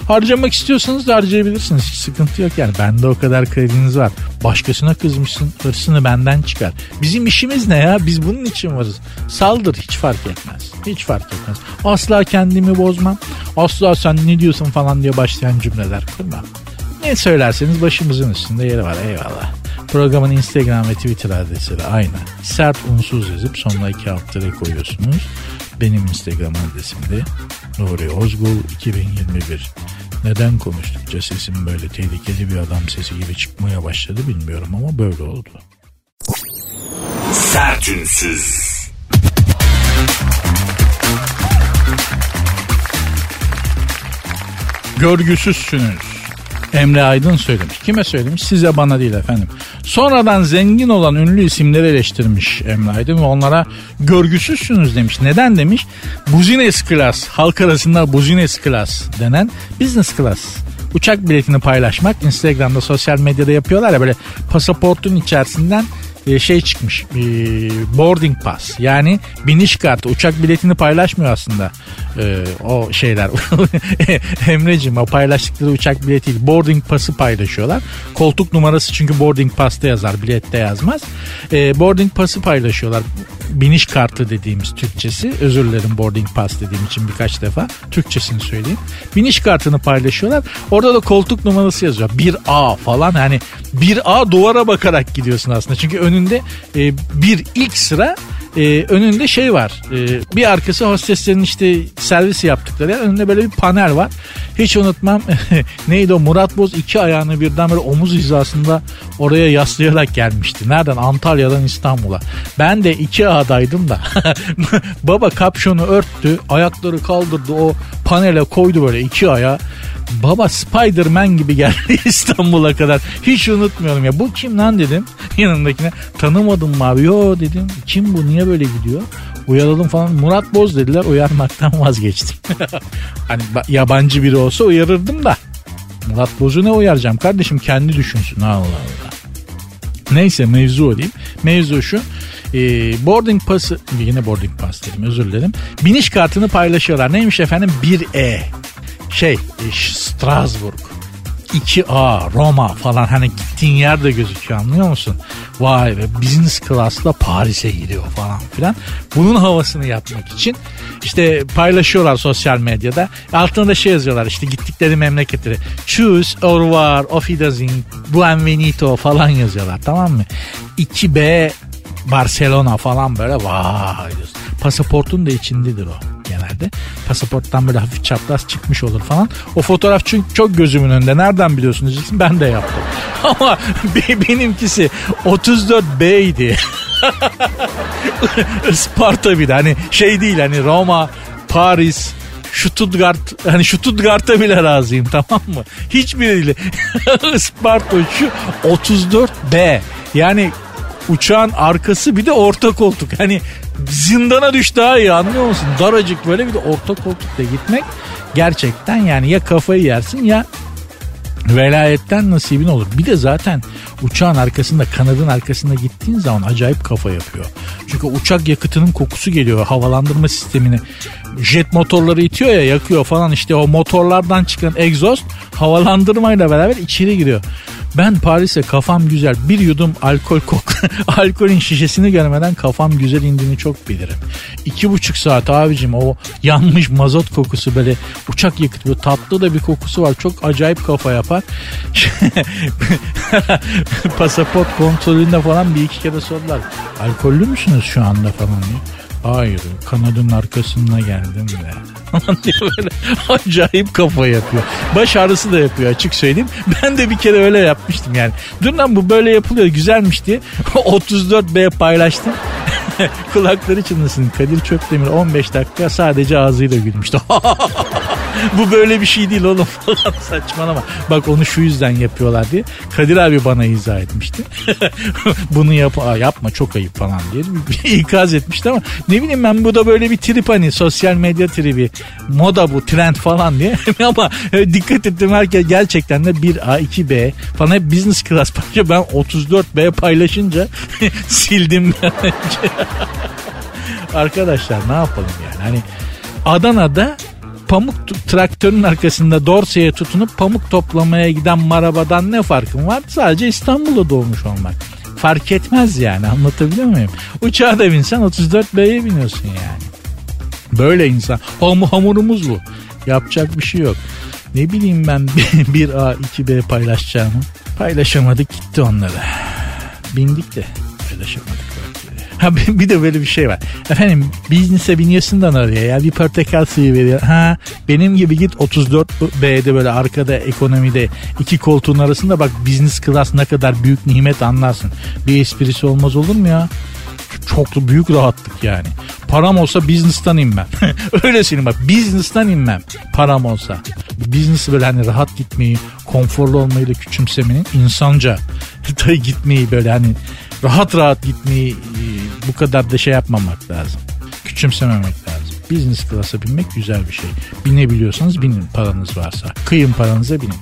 Harcamak istiyorsanız da harcayabilirsiniz. Hiç sıkıntı yok yani. Bende o kadar krediniz var. Başkasına kızmışsın hırsını benden çıkar. Bizim işimiz ne ya? Biz bunun için varız. Saldır hiç fark etmez. Hiç fark etmez. Asla kendimi bozmam. Asla sen ne diyorsun falan diye başlayan cümleler kurmam. Ne söylerseniz başımızın üstünde yeri var eyvallah. Programın Instagram ve Twitter adresi de aynı. Sert unsuz yazıp sonuna iki alt koyuyorsunuz. Benim Instagram adresim de Nuri Ozgul 2021. Neden konuştukça sesim böyle tehlikeli bir adam sesi gibi çıkmaya başladı bilmiyorum ama böyle oldu. Sertünsüz. Görgüsüzsünüz. Emre Aydın söylemiş. Kime söylemiş? Size bana değil efendim. Sonradan zengin olan ünlü isimleri eleştirmiş Emre Aydın ve onlara görgüsüzsünüz demiş. Neden demiş? Business class, halk arasında business class denen business class uçak biletini paylaşmak Instagram'da sosyal medyada yapıyorlar ya böyle pasaportun içerisinden şey çıkmış e, boarding pass. Yani biniş kartı uçak biletini paylaşmıyor aslında e, o şeyler. Emre'cim o paylaştıkları uçak bileti değil boarding pass'ı paylaşıyorlar. Koltuk numarası çünkü boarding pass'ta yazar bilette yazmaz. Boarding pass'ı paylaşıyorlar biniş kartı dediğimiz Türkçesi. Özür dilerim boarding pass dediğim için birkaç defa. Türkçesini söyleyeyim. Biniş kartını paylaşıyorlar. Orada da koltuk numarası yazıyor. 1A falan hani 1A duvara bakarak gidiyorsun aslında. Çünkü önünde e, bir ilk sıra e, önünde şey var. E, bir arkası hosteslerin işte servisi yaptıkları. Önünde böyle bir panel var. Hiç unutmam. neydi o Murat Boz iki ayağını birden böyle omuz hizasında oraya yaslayarak gelmişti. Nereden? Antalya'dan İstanbul'a. Ben de iki adaydım da. Baba kapşonu örttü. Ayakları kaldırdı. O panele koydu böyle iki ayağı. Baba Spider-Man gibi geldi İstanbul'a kadar. Hiç unutmuyorum ya. Bu kim lan dedim yanındakine. Tanımadım mı abi? Yo dedim. Kim bu? Niye böyle gidiyor? Uyaralım falan. Murat Boz dediler. Uyarmaktan vazgeçtim. hani yabancı biri olsa uyarırdım da. Murat Boz'u ne uyaracağım kardeşim? Kendi düşünsün. Allah Allah. Neyse mevzu o diyeyim. Mevzu şu. E, boarding pası yine boarding pass dedim özür dilerim. Biniş kartını paylaşıyorlar. Neymiş efendim? 1E şey e, Strasbourg 2A Roma falan hani gittiğin yer de gözüküyor anlıyor musun? Vay be business class'la Paris'e gidiyor falan filan. Bunun havasını yapmak için işte paylaşıyorlar sosyal medyada. Altına da şey yazıyorlar işte gittikleri memleketleri. Choose, au revoir, auf Wiedersehen, buenvenito falan yazıyorlar tamam mı? 2B Barcelona falan böyle vay diyorsun. Pasaportun da içindedir o genelde. Pasaporttan böyle hafif çapraz çıkmış olur falan. O fotoğraf çünkü çok gözümün önünde. Nereden biliyorsunuz. Ben de yaptım. Ama benimkisi 34B'ydi. Isparta bir de hani şey değil hani Roma, Paris, Stuttgart hani Stuttgart'a bile razıyım tamam mı? Hiçbiriyle Isparta şu 34B yani uçağın arkası bir de orta koltuk. Hani zindana düş daha iyi anlıyor musun? Daracık böyle bir de orta koltukta gitmek gerçekten yani ya kafayı yersin ya velayetten nasibin olur. Bir de zaten uçağın arkasında kanadın arkasında gittiğin zaman acayip kafa yapıyor. Çünkü uçak yakıtının kokusu geliyor havalandırma sistemini. Jet motorları itiyor ya yakıyor falan işte o motorlardan çıkan egzoz havalandırmayla beraber içeri giriyor. Ben Paris'e kafam güzel bir yudum alkol kok alkolün şişesini görmeden kafam güzel indiğini çok bilirim. İki buçuk saat abicim o yanmış mazot kokusu böyle uçak yakıtıyor tatlı da bir kokusu var çok acayip kafa yapar. Pasaport kontrolünde falan bir iki kere sordular. Alkollü müsünüz şu anda falan diye. Hayır kanadın arkasına geldim de. diye acayip kafa yapıyor. Baş ağrısı da yapıyor açık söyleyeyim. Ben de bir kere öyle yapmıştım yani. Dur lan bu böyle yapılıyor güzelmiş diye 34B paylaştım. Kulakları çınlasın. Kadir Çöpdemir 15 dakika sadece ağzıyla gülmüştü. Bu böyle bir şey değil oğlum falan saçmalama. Bak onu şu yüzden yapıyorlar diye. Kadir abi bana izah etmişti. Bunu yap yapma çok ayıp falan diye ikaz etmişti ama ne bileyim ben bu da böyle bir trip hani sosyal medya tribi. Moda bu trend falan diye. ama e, dikkat ettim herkes gerçekten de 1A 2B falan hep business class paylaşıyor. Ben 34B paylaşınca sildim ben Arkadaşlar ne yapalım yani hani Adana'da pamuk traktörün arkasında dorseye tutunup pamuk toplamaya giden marabadan ne farkın var? Sadece İstanbul'da doğmuş olmak. Fark etmez yani anlatabiliyor muyum? Uçağa da binsen 34B'ye biniyorsun yani. Böyle insan. Ham hamurumuz bu. Yapacak bir şey yok. Ne bileyim ben 1A 2B paylaşacağımı. Paylaşamadık gitti onları. Bindik de paylaşamadık. Ha bir de böyle bir şey var. Efendim biznise biniyorsun da oraya ya bir portakal suyu veriyor. Ha benim gibi git 34B'de böyle arkada ekonomide iki koltuğun arasında bak business class ne kadar büyük nimet anlarsın. Bir esprisi olmaz olur mu ya? çok büyük rahatlık yani. Param olsa business'tan inmem. Öyle söyleyeyim bak business'tan inmem. Param olsa. Business böyle hani rahat gitmeyi, konforlu olmayı da küçümsemenin insanca gitmeyi böyle hani rahat rahat gitmeyi e, bu kadar da şey yapmamak lazım. Küçümsememek lazım. Business class'a binmek güzel bir şey. Binebiliyorsanız binin paranız varsa. Kıyın paranıza binin.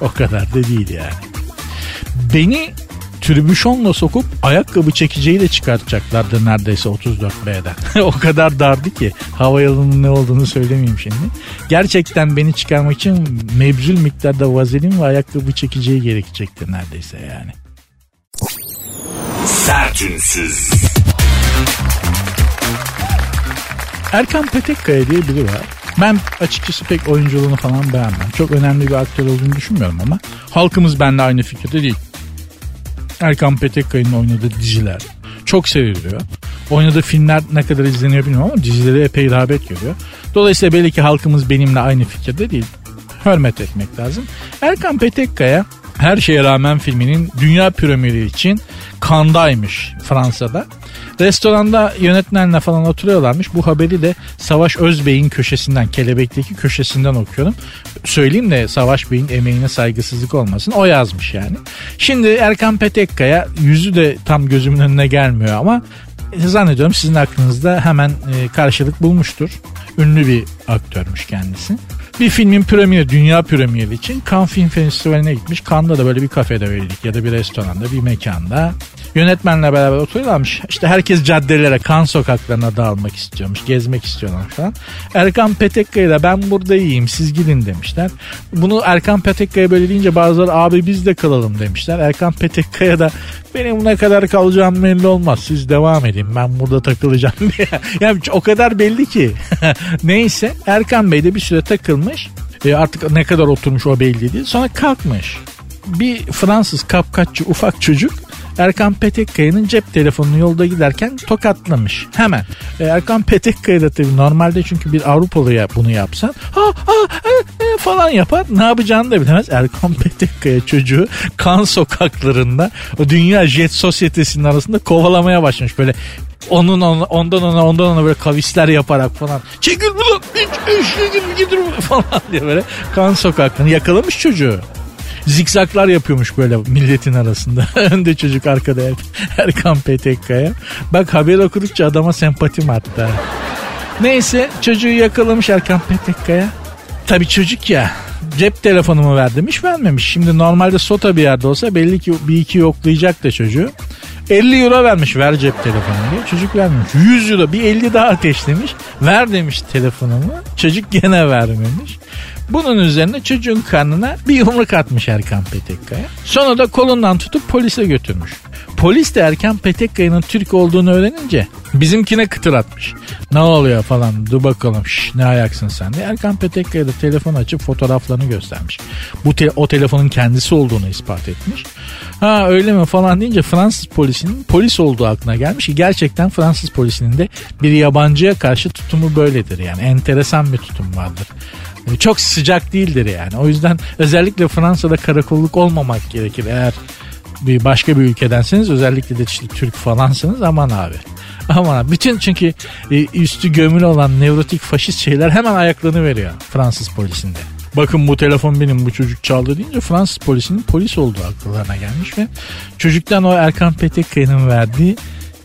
O kadar da değil yani. Beni tribüşonla sokup ayakkabı çekeceğiyle çıkartacaklardı neredeyse 34B'den. o kadar dardı ki havayolunun ne olduğunu söylemeyeyim şimdi. Gerçekten beni çıkarmak için mebzul miktarda vazelin ve ayakkabı çekeceği gerekecekti neredeyse yani. Sertünsüz. Erkan Petekkaya diye biri var. Ben açıkçası pek oyunculuğunu falan beğenmem. Çok önemli bir aktör olduğunu düşünmüyorum ama halkımız benimle aynı fikirde değil. Erkan Petekkaya'nın oynadığı diziler çok seviliyor. Oynadığı filmler ne kadar izleniyor bilmiyorum ama dizileri epey rağbet görüyor. Dolayısıyla belli ki halkımız benimle aynı fikirde değil. Hürmet etmek lazım. Erkan Petekkaya her şeye rağmen filminin dünya premieri için kandaymış Fransa'da. Restoranda yönetmenle falan oturuyorlarmış. Bu haberi de Savaş Özbey'in köşesinden, Kelebek'teki köşesinden okuyorum. Söyleyeyim de Savaş Bey'in emeğine saygısızlık olmasın. O yazmış yani. Şimdi Erkan Petekkaya yüzü de tam gözümün önüne gelmiyor ama zannediyorum sizin aklınızda hemen e, karşılık bulmuştur. Ünlü bir aktörmüş kendisi. Bir filmin premieri, dünya premieri için Cannes Film Festivali'ne gitmiş. Cannes'da da böyle bir kafede verildik ya da bir restoranda, bir mekanda. Yönetmenle beraber oturuyorlarmış. İşte herkes caddelere, kan sokaklarına dağılmak istiyormuş. Gezmek istiyorlar falan. Erkan Petekkaya da ben burada iyiyim siz gidin demişler. Bunu Erkan Petekkaya böyle deyince bazıları abi biz de kalalım demişler. Erkan Petekkaya da benim ne kadar kalacağım belli olmaz. Siz devam edin ben burada takılacağım diye. yani o kadar belli ki. Neyse Erkan Bey de bir süre takılmış. E artık ne kadar oturmuş o belli değil. Sonra kalkmış. Bir Fransız kapkaççı ufak çocuk Erkan Petekkaya'nın cep telefonunu yolda giderken tokatlamış. Hemen. E, Erkan Petekkaya da tabii normalde çünkü bir Avrupalıya bunu yapsan ha ha e, e, falan yapar. Ne yapacağını da bilemez. Erkan Petekkaya çocuğu kan sokaklarında o dünya jet sosyetesinin arasında kovalamaya başlamış. Böyle onun ona, ondan ona ondan ona böyle kavisler yaparak falan çekil buradan gidin falan diye böyle kan sokaklarını yakalamış çocuğu zikzaklar yapıyormuş böyle milletin arasında. Önde çocuk arkada Erkan Petekkaya. Bak haber okudukça adama sempatim arttı. Neyse çocuğu yakalamış Erkan Petekkaya. Tabi çocuk ya cep telefonumu ver demiş vermemiş. Şimdi normalde sota bir yerde olsa belli ki bir iki yoklayacak da çocuğu. 50 euro vermiş ver cep telefonu diye. Çocuk vermemiş. 100 euro bir 50 daha ateşlemiş. Ver demiş telefonumu. Çocuk gene vermemiş. Bunun üzerine çocuğun karnına bir yumruk atmış Erkan Petekkaya. Sonra da kolundan tutup polise götürmüş. Polis de Erkan Petekkaya'nın Türk olduğunu öğrenince bizimkine kıtır atmış. Ne oluyor falan dur bakalım şş, ne ayaksın sen diye. Erkan Petekkaya da telefon açıp fotoğraflarını göstermiş. Bu te- o telefonun kendisi olduğunu ispat etmiş. Ha öyle mi falan deyince Fransız polisinin polis olduğu aklına gelmiş ki gerçekten Fransız polisinin de bir yabancıya karşı tutumu böyledir yani enteresan bir tutum vardır. Çok sıcak değildir yani. O yüzden özellikle Fransa'da karakolluk olmamak gerekir. Eğer bir başka bir ülkedenseniz özellikle de işte Türk falansanız aman abi. Aman abi. Bütün çünkü e, üstü gömülü olan nevrotik faşist şeyler hemen ayaklarını veriyor Fransız polisinde. Bakın bu telefon benim bu çocuk çaldı deyince Fransız polisinin polis olduğu akıllarına gelmiş ve çocuktan o Erkan Petekkaya'nın verdiği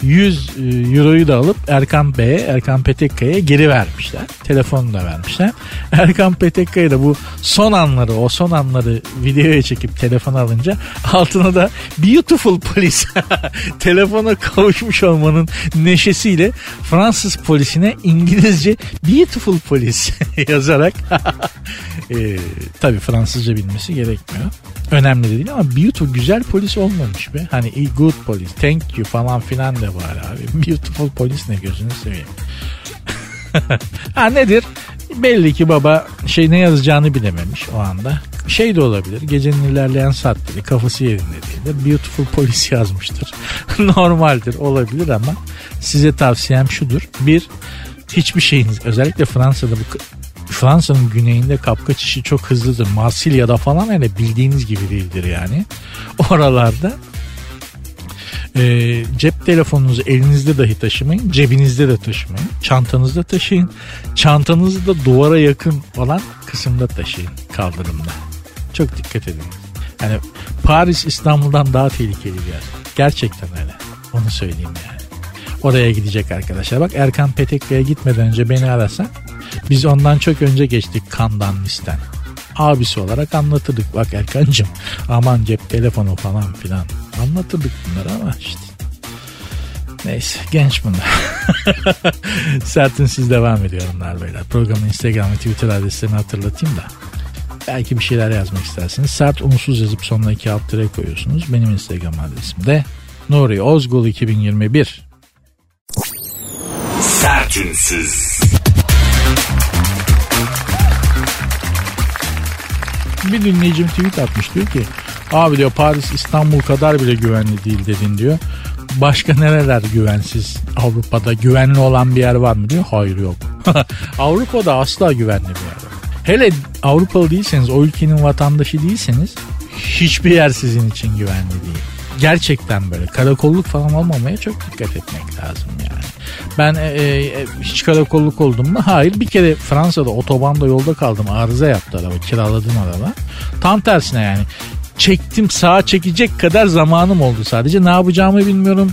100 e, euroyu da alıp Erkan Bey'e, Erkan Petekkaya'ya geri vermişler. Telefonu da vermişler. Erkan Petekkaya da bu son anları, o son anları videoya çekip telefon alınca altına da beautiful polis telefona kavuşmuş olmanın neşesiyle Fransız polisine İngilizce beautiful polis yazarak e, tabii Fransızca bilmesi gerekmiyor. Önemli de değil ama beautiful güzel polis olmamış be. Hani good polis, thank you falan filan da var abi. Beautiful polis ne gözünü seveyim. ha nedir? Belli ki baba şey ne yazacağını bilememiş o anda. Şey de olabilir. Gecenin ilerleyen saatleri kafası yerinde değil de beautiful polis yazmıştır. Normaldir olabilir ama size tavsiyem şudur. Bir hiçbir şeyiniz özellikle Fransa'da bu Fransa'nın güneyinde kapkaç işi çok hızlıdır. Marsilya'da falan öyle bildiğiniz gibi değildir yani. Oralarda e, cep telefonunuzu elinizde dahi taşımayın. Cebinizde de taşımayın. Çantanızda taşıyın. Çantanızı da duvara yakın olan kısımda taşıyın kaldırımda. Çok dikkat edin. Yani Paris İstanbul'dan daha tehlikeli bir yer. Gerçekten öyle. Onu söyleyeyim yani. Oraya gidecek arkadaşlar. Bak Erkan Petekkaya gitmeden önce beni arasan biz ondan çok önce geçtik kandan listen. Abisi olarak anlatırdık. Bak Erkan'cım aman cep telefonu falan filan. Anlatırdık bunları ama işte. Neyse genç bunlar. Sertin siz devam ediyorlar beyler. Programın Instagram ve Twitter adreslerini hatırlatayım da. Belki bir şeyler yazmak isterseniz sert unsuz yazıp sonuna iki alt koyuyorsunuz. Benim Instagram adresim de Nuri Ozgul 2021. Sertünsüz. Bir dinleyicim tweet atmış diyor ki abi diyor Paris İstanbul kadar bile güvenli değil dedin diyor. Başka nereler güvensiz Avrupa'da güvenli olan bir yer var mı diyor. Hayır yok. Avrupa'da asla güvenli bir yer yok. Hele Avrupalı değilseniz o ülkenin vatandaşı değilseniz hiçbir yer sizin için güvenli değil. Gerçekten böyle karakolluk falan olmamaya çok dikkat etmek lazım yani. Ben e, e, hiç karakolluk oldum mu? Hayır. Bir kere Fransa'da otobanda yolda kaldım. Arıza yaptı araba. Kiraladım araba. Tam tersine yani. Çektim sağa çekecek kadar zamanım oldu sadece. Ne yapacağımı bilmiyorum.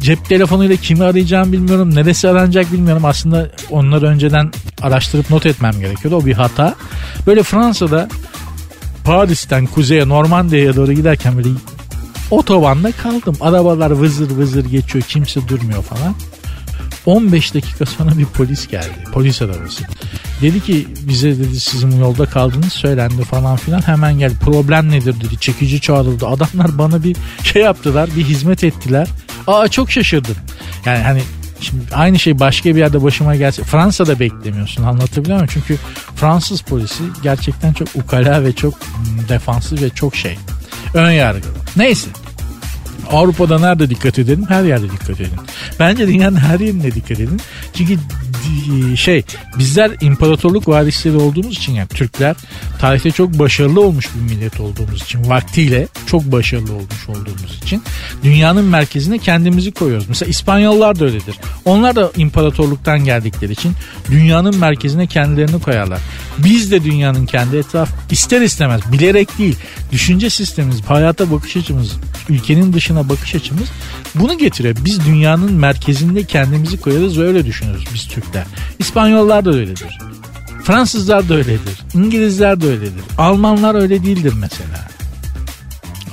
Cep telefonuyla kimi arayacağımı bilmiyorum. Neresi aranacak bilmiyorum. Aslında onları önceden araştırıp not etmem gerekiyordu. O bir hata. Böyle Fransa'da Paris'ten kuzeye Normandiya'ya doğru giderken böyle otobanda kaldım. Arabalar vızır vızır geçiyor. Kimse durmuyor falan. 15 dakika sonra bir polis geldi. Polis arabası. Dedi ki bize dedi sizin yolda kaldığınız söylendi falan filan. Hemen gel problem nedir dedi. Çekici çağrıldı. Adamlar bana bir şey yaptılar. Bir hizmet ettiler. Aa çok şaşırdım. Yani hani Şimdi aynı şey başka bir yerde başıma gelse Fransa'da beklemiyorsun anlatabiliyor muyum? Çünkü Fransız polisi gerçekten çok ukala ve çok defansif ve çok şey. Ön yargılı. Neyse Avrupa'da nerede dikkat edelim? Her yerde dikkat edin. Bence dünyanın her yerine dikkat edin. Çünkü şey bizler imparatorluk varisleri olduğumuz için yani Türkler tarihte çok başarılı olmuş bir millet olduğumuz için vaktiyle çok başarılı olmuş olduğumuz için dünyanın merkezine kendimizi koyuyoruz. Mesela İspanyollar da öyledir. Onlar da imparatorluktan geldikleri için dünyanın merkezine kendilerini koyarlar. Biz de dünyanın kendi etraf ister istemez bilerek değil düşünce sistemimiz, hayata bakış açımız, ülkenin dışına bakış açımız bunu getiriyor. Biz dünyanın merkezinde kendimizi koyarız ve öyle düşünürüz biz Türkler. İspanyollar da öyledir. Fransızlar da öyledir. İngilizler de öyledir. Almanlar öyle değildir mesela.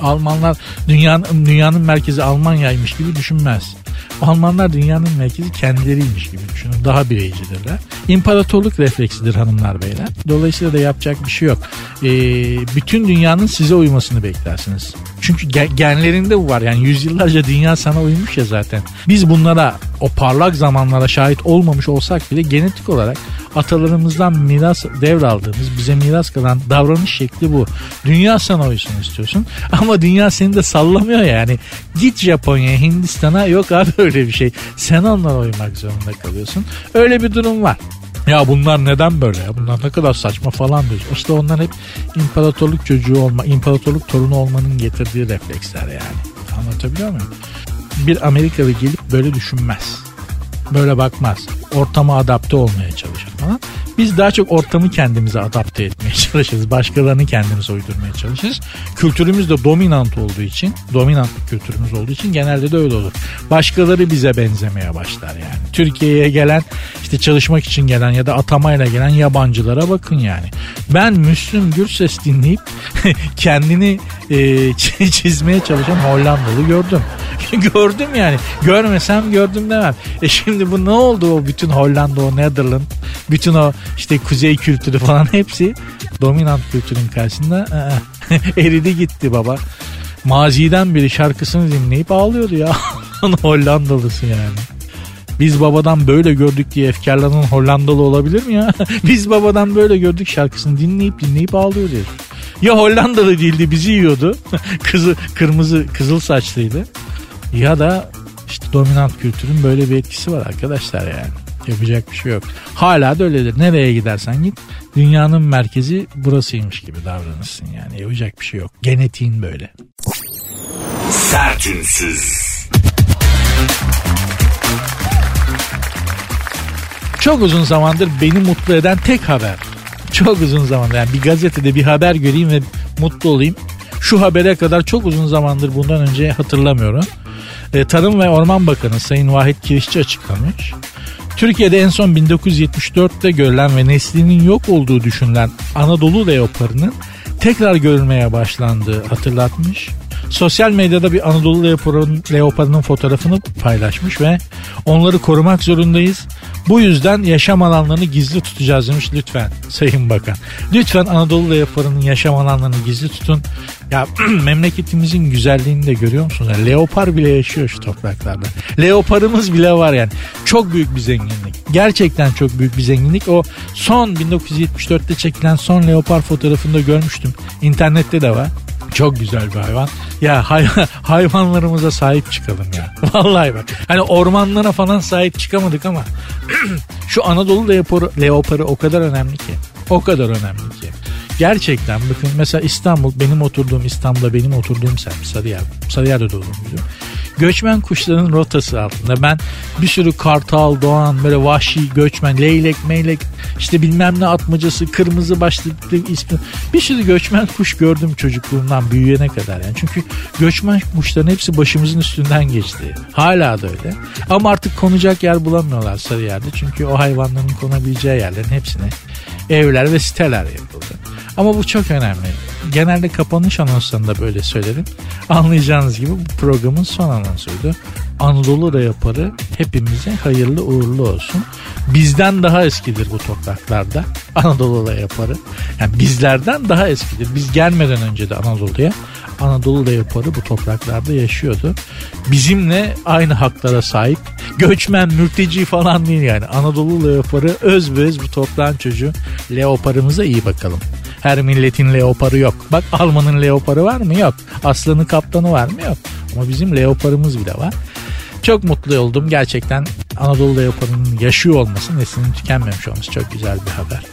Almanlar dünyanın, dünyanın merkezi Almanya'ymış gibi düşünmez. Almanlar dünyanın merkezi kendileriymiş gibi düşünün. Daha bireycidirler. İmparatorluk refleksidir hanımlar beyler. Dolayısıyla da yapacak bir şey yok. Ee, bütün dünyanın size uymasını beklersiniz. Çünkü genlerinde bu var. Yani yüzyıllarca dünya sana uymuş ya zaten. Biz bunlara o parlak zamanlara şahit olmamış olsak bile genetik olarak atalarımızdan miras devraldığımız bize miras kalan davranış şekli bu. Dünya sana uysun istiyorsun ama dünya seni de sallamıyor yani. Git Japonya'ya Hindistan'a yok abi öyle bir şey. Sen onlara uymak zorunda kalıyorsun. Öyle bir durum var. Ya bunlar neden böyle ya? Bunlar ne kadar saçma falan diyoruz. İşte onlar hep imparatorluk çocuğu olma, imparatorluk torunu olmanın getirdiği refleksler yani. Anlatabiliyor muyum? Bir Amerikalı gelip böyle düşünmez. Böyle bakmaz. Ortama adapte olmaya çalışır falan. Biz daha çok ortamı kendimize adapte etmeye çalışırız. Başkalarını kendimize uydurmaya çalışırız. Kültürümüz de dominant olduğu için, dominant kültürümüz olduğu için genelde de öyle olur. Başkaları bize benzemeye başlar yani. Türkiye'ye gelen, işte çalışmak için gelen ya da atamayla gelen yabancılara bakın yani. Ben Müslüm Gürses dinleyip kendini e, çizmeye çalışan Hollandalı gördüm. gördüm yani. Görmesem gördüm demem. E şimdi bu ne oldu o bütün Hollanda, o Netherland, bütün o işte kuzey kültürü falan hepsi dominant kültürün karşısında eridi gitti baba. Maziden biri şarkısını dinleyip ağlıyordu ya. Hollandalısı yani. Biz babadan böyle gördük diye efkarlanan Hollandalı olabilir mi ya? Biz babadan böyle gördük şarkısını dinleyip dinleyip ağlıyor diyor. Ya Hollandalı değildi bizi yiyordu. Kızı kırmızı kızıl saçlıydı. Ya da işte dominant kültürün böyle bir etkisi var arkadaşlar yani. Yapacak bir şey yok. Hala da öyledir. Nereye gidersen git dünyanın merkezi burasıymış gibi davranırsın yani. Yapacak bir şey yok. Genetiğin böyle. Sertünsüz. Çok uzun zamandır beni mutlu eden tek haber. Çok uzun zamandır yani bir gazetede bir haber göreyim ve mutlu olayım. Şu habere kadar çok uzun zamandır bundan önce hatırlamıyorum. E, Tarım ve Orman Bakanı Sayın Vahit Kirişçi açıklamış. Türkiye'de en son 1974'te görülen ve neslinin yok olduğu düşünülen Anadolu leoparının tekrar görülmeye başlandığı hatırlatmış. Sosyal medyada bir Anadolu leoparının, fotoğrafını paylaşmış ve onları korumak zorundayız. Bu yüzden yaşam alanlarını gizli tutacağız demiş lütfen Sayın Bakan. Lütfen Anadolu leoparının yaşam alanlarını gizli tutun. Ya memleketimizin güzelliğini de görüyor musunuz? Yani leopar bile yaşıyor şu topraklarda. Leoparımız bile var yani. Çok büyük bir zenginlik. Gerçekten çok büyük bir zenginlik. O son 1974'te çekilen son leopar fotoğrafında görmüştüm. İnternette de var. Çok güzel bir hayvan. Ya hay hayvanlarımıza sahip çıkalım ya. Vallahi bak. Hani ormanlara falan sahip çıkamadık ama şu Anadolu leoparı, leoparı o kadar önemli ki. O kadar önemli ki. Gerçekten bakın mesela İstanbul benim oturduğum İstanbul'da benim oturduğum semt Sarıyer. Sarıyer'de doğdum büyüdüm. Göçmen kuşların rotası altında ben bir sürü kartal, doğan, böyle vahşi göçmen, leylek, meylek, işte bilmem ne atmacası, kırmızı başlı ismi. Bir sürü göçmen kuş gördüm çocukluğumdan büyüyene kadar. Yani çünkü göçmen kuşların hepsi başımızın üstünden geçti. Hala da öyle. Ama artık konacak yer bulamıyorlar Sarıyer'de. Çünkü o hayvanların konabileceği yerlerin hepsine evler ve siteler yapıldı. Ama bu çok önemli. Genelde kapanış anonslarında böyle söylerim. Anlayacağınız gibi bu programın son anonsuydu. Anadolu Rayaparı hepimize hayırlı uğurlu olsun. Bizden daha eskidir bu topraklarda Anadolu Rayaparı. Yani bizlerden daha eskidir. Biz gelmeden önce de Anadolu'ya Anadolu Leoparı bu topraklarda yaşıyordu. Bizimle aynı haklara sahip. Göçmen, mürteci falan değil yani. Anadolu Leoparı öz öz bu toprağın çocuğu. Leoparımıza iyi bakalım. Her milletin leoparı yok. Bak Alman'ın leoparı var mı? Yok. Aslan'ın kaptanı var mı? Yok. Ama bizim leoparımız bile var. Çok mutlu oldum gerçekten. Anadolu leoparının yaşıyor olması, neslinin tükenmemiş olması çok güzel bir haber.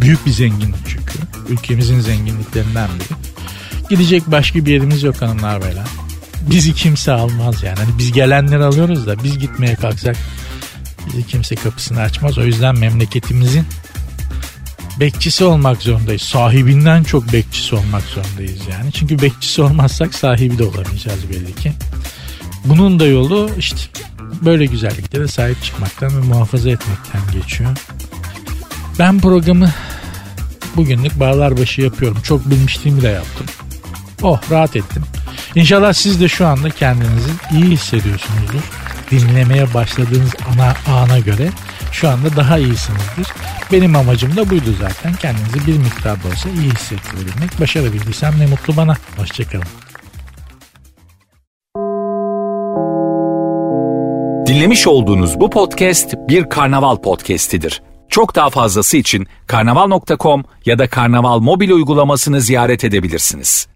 Büyük bir zenginlik çünkü. Ülkemizin zenginliklerinden biri. Gidecek başka bir yerimiz yok hanımlar beyler. Bizi kimse almaz yani. Hani biz gelenleri alıyoruz da biz gitmeye kalksak bizi kimse kapısını açmaz. O yüzden memleketimizin bekçisi olmak zorundayız. Sahibinden çok bekçisi olmak zorundayız yani. Çünkü bekçisi olmazsak sahibi de olamayacağız belli ki. Bunun da yolu işte böyle güzelliklere sahip çıkmaktan ve muhafaza etmekten geçiyor. Ben programı bugünlük bağlar başı yapıyorum. Çok bilmişliğimi de yaptım. Oh rahat ettim. İnşallah siz de şu anda kendinizi iyi hissediyorsunuzdur. Dinlemeye başladığınız ana ana göre şu anda daha iyisinizdir. Benim amacım da buydu zaten. Kendinizi bir miktar da olsa iyi hissettirebilmek. Başarabildiysem ne mutlu bana. Hoşçakalın. Dinlemiş olduğunuz bu podcast bir karnaval podcastidir. Çok daha fazlası için karnaval.com ya da karnaval mobil uygulamasını ziyaret edebilirsiniz.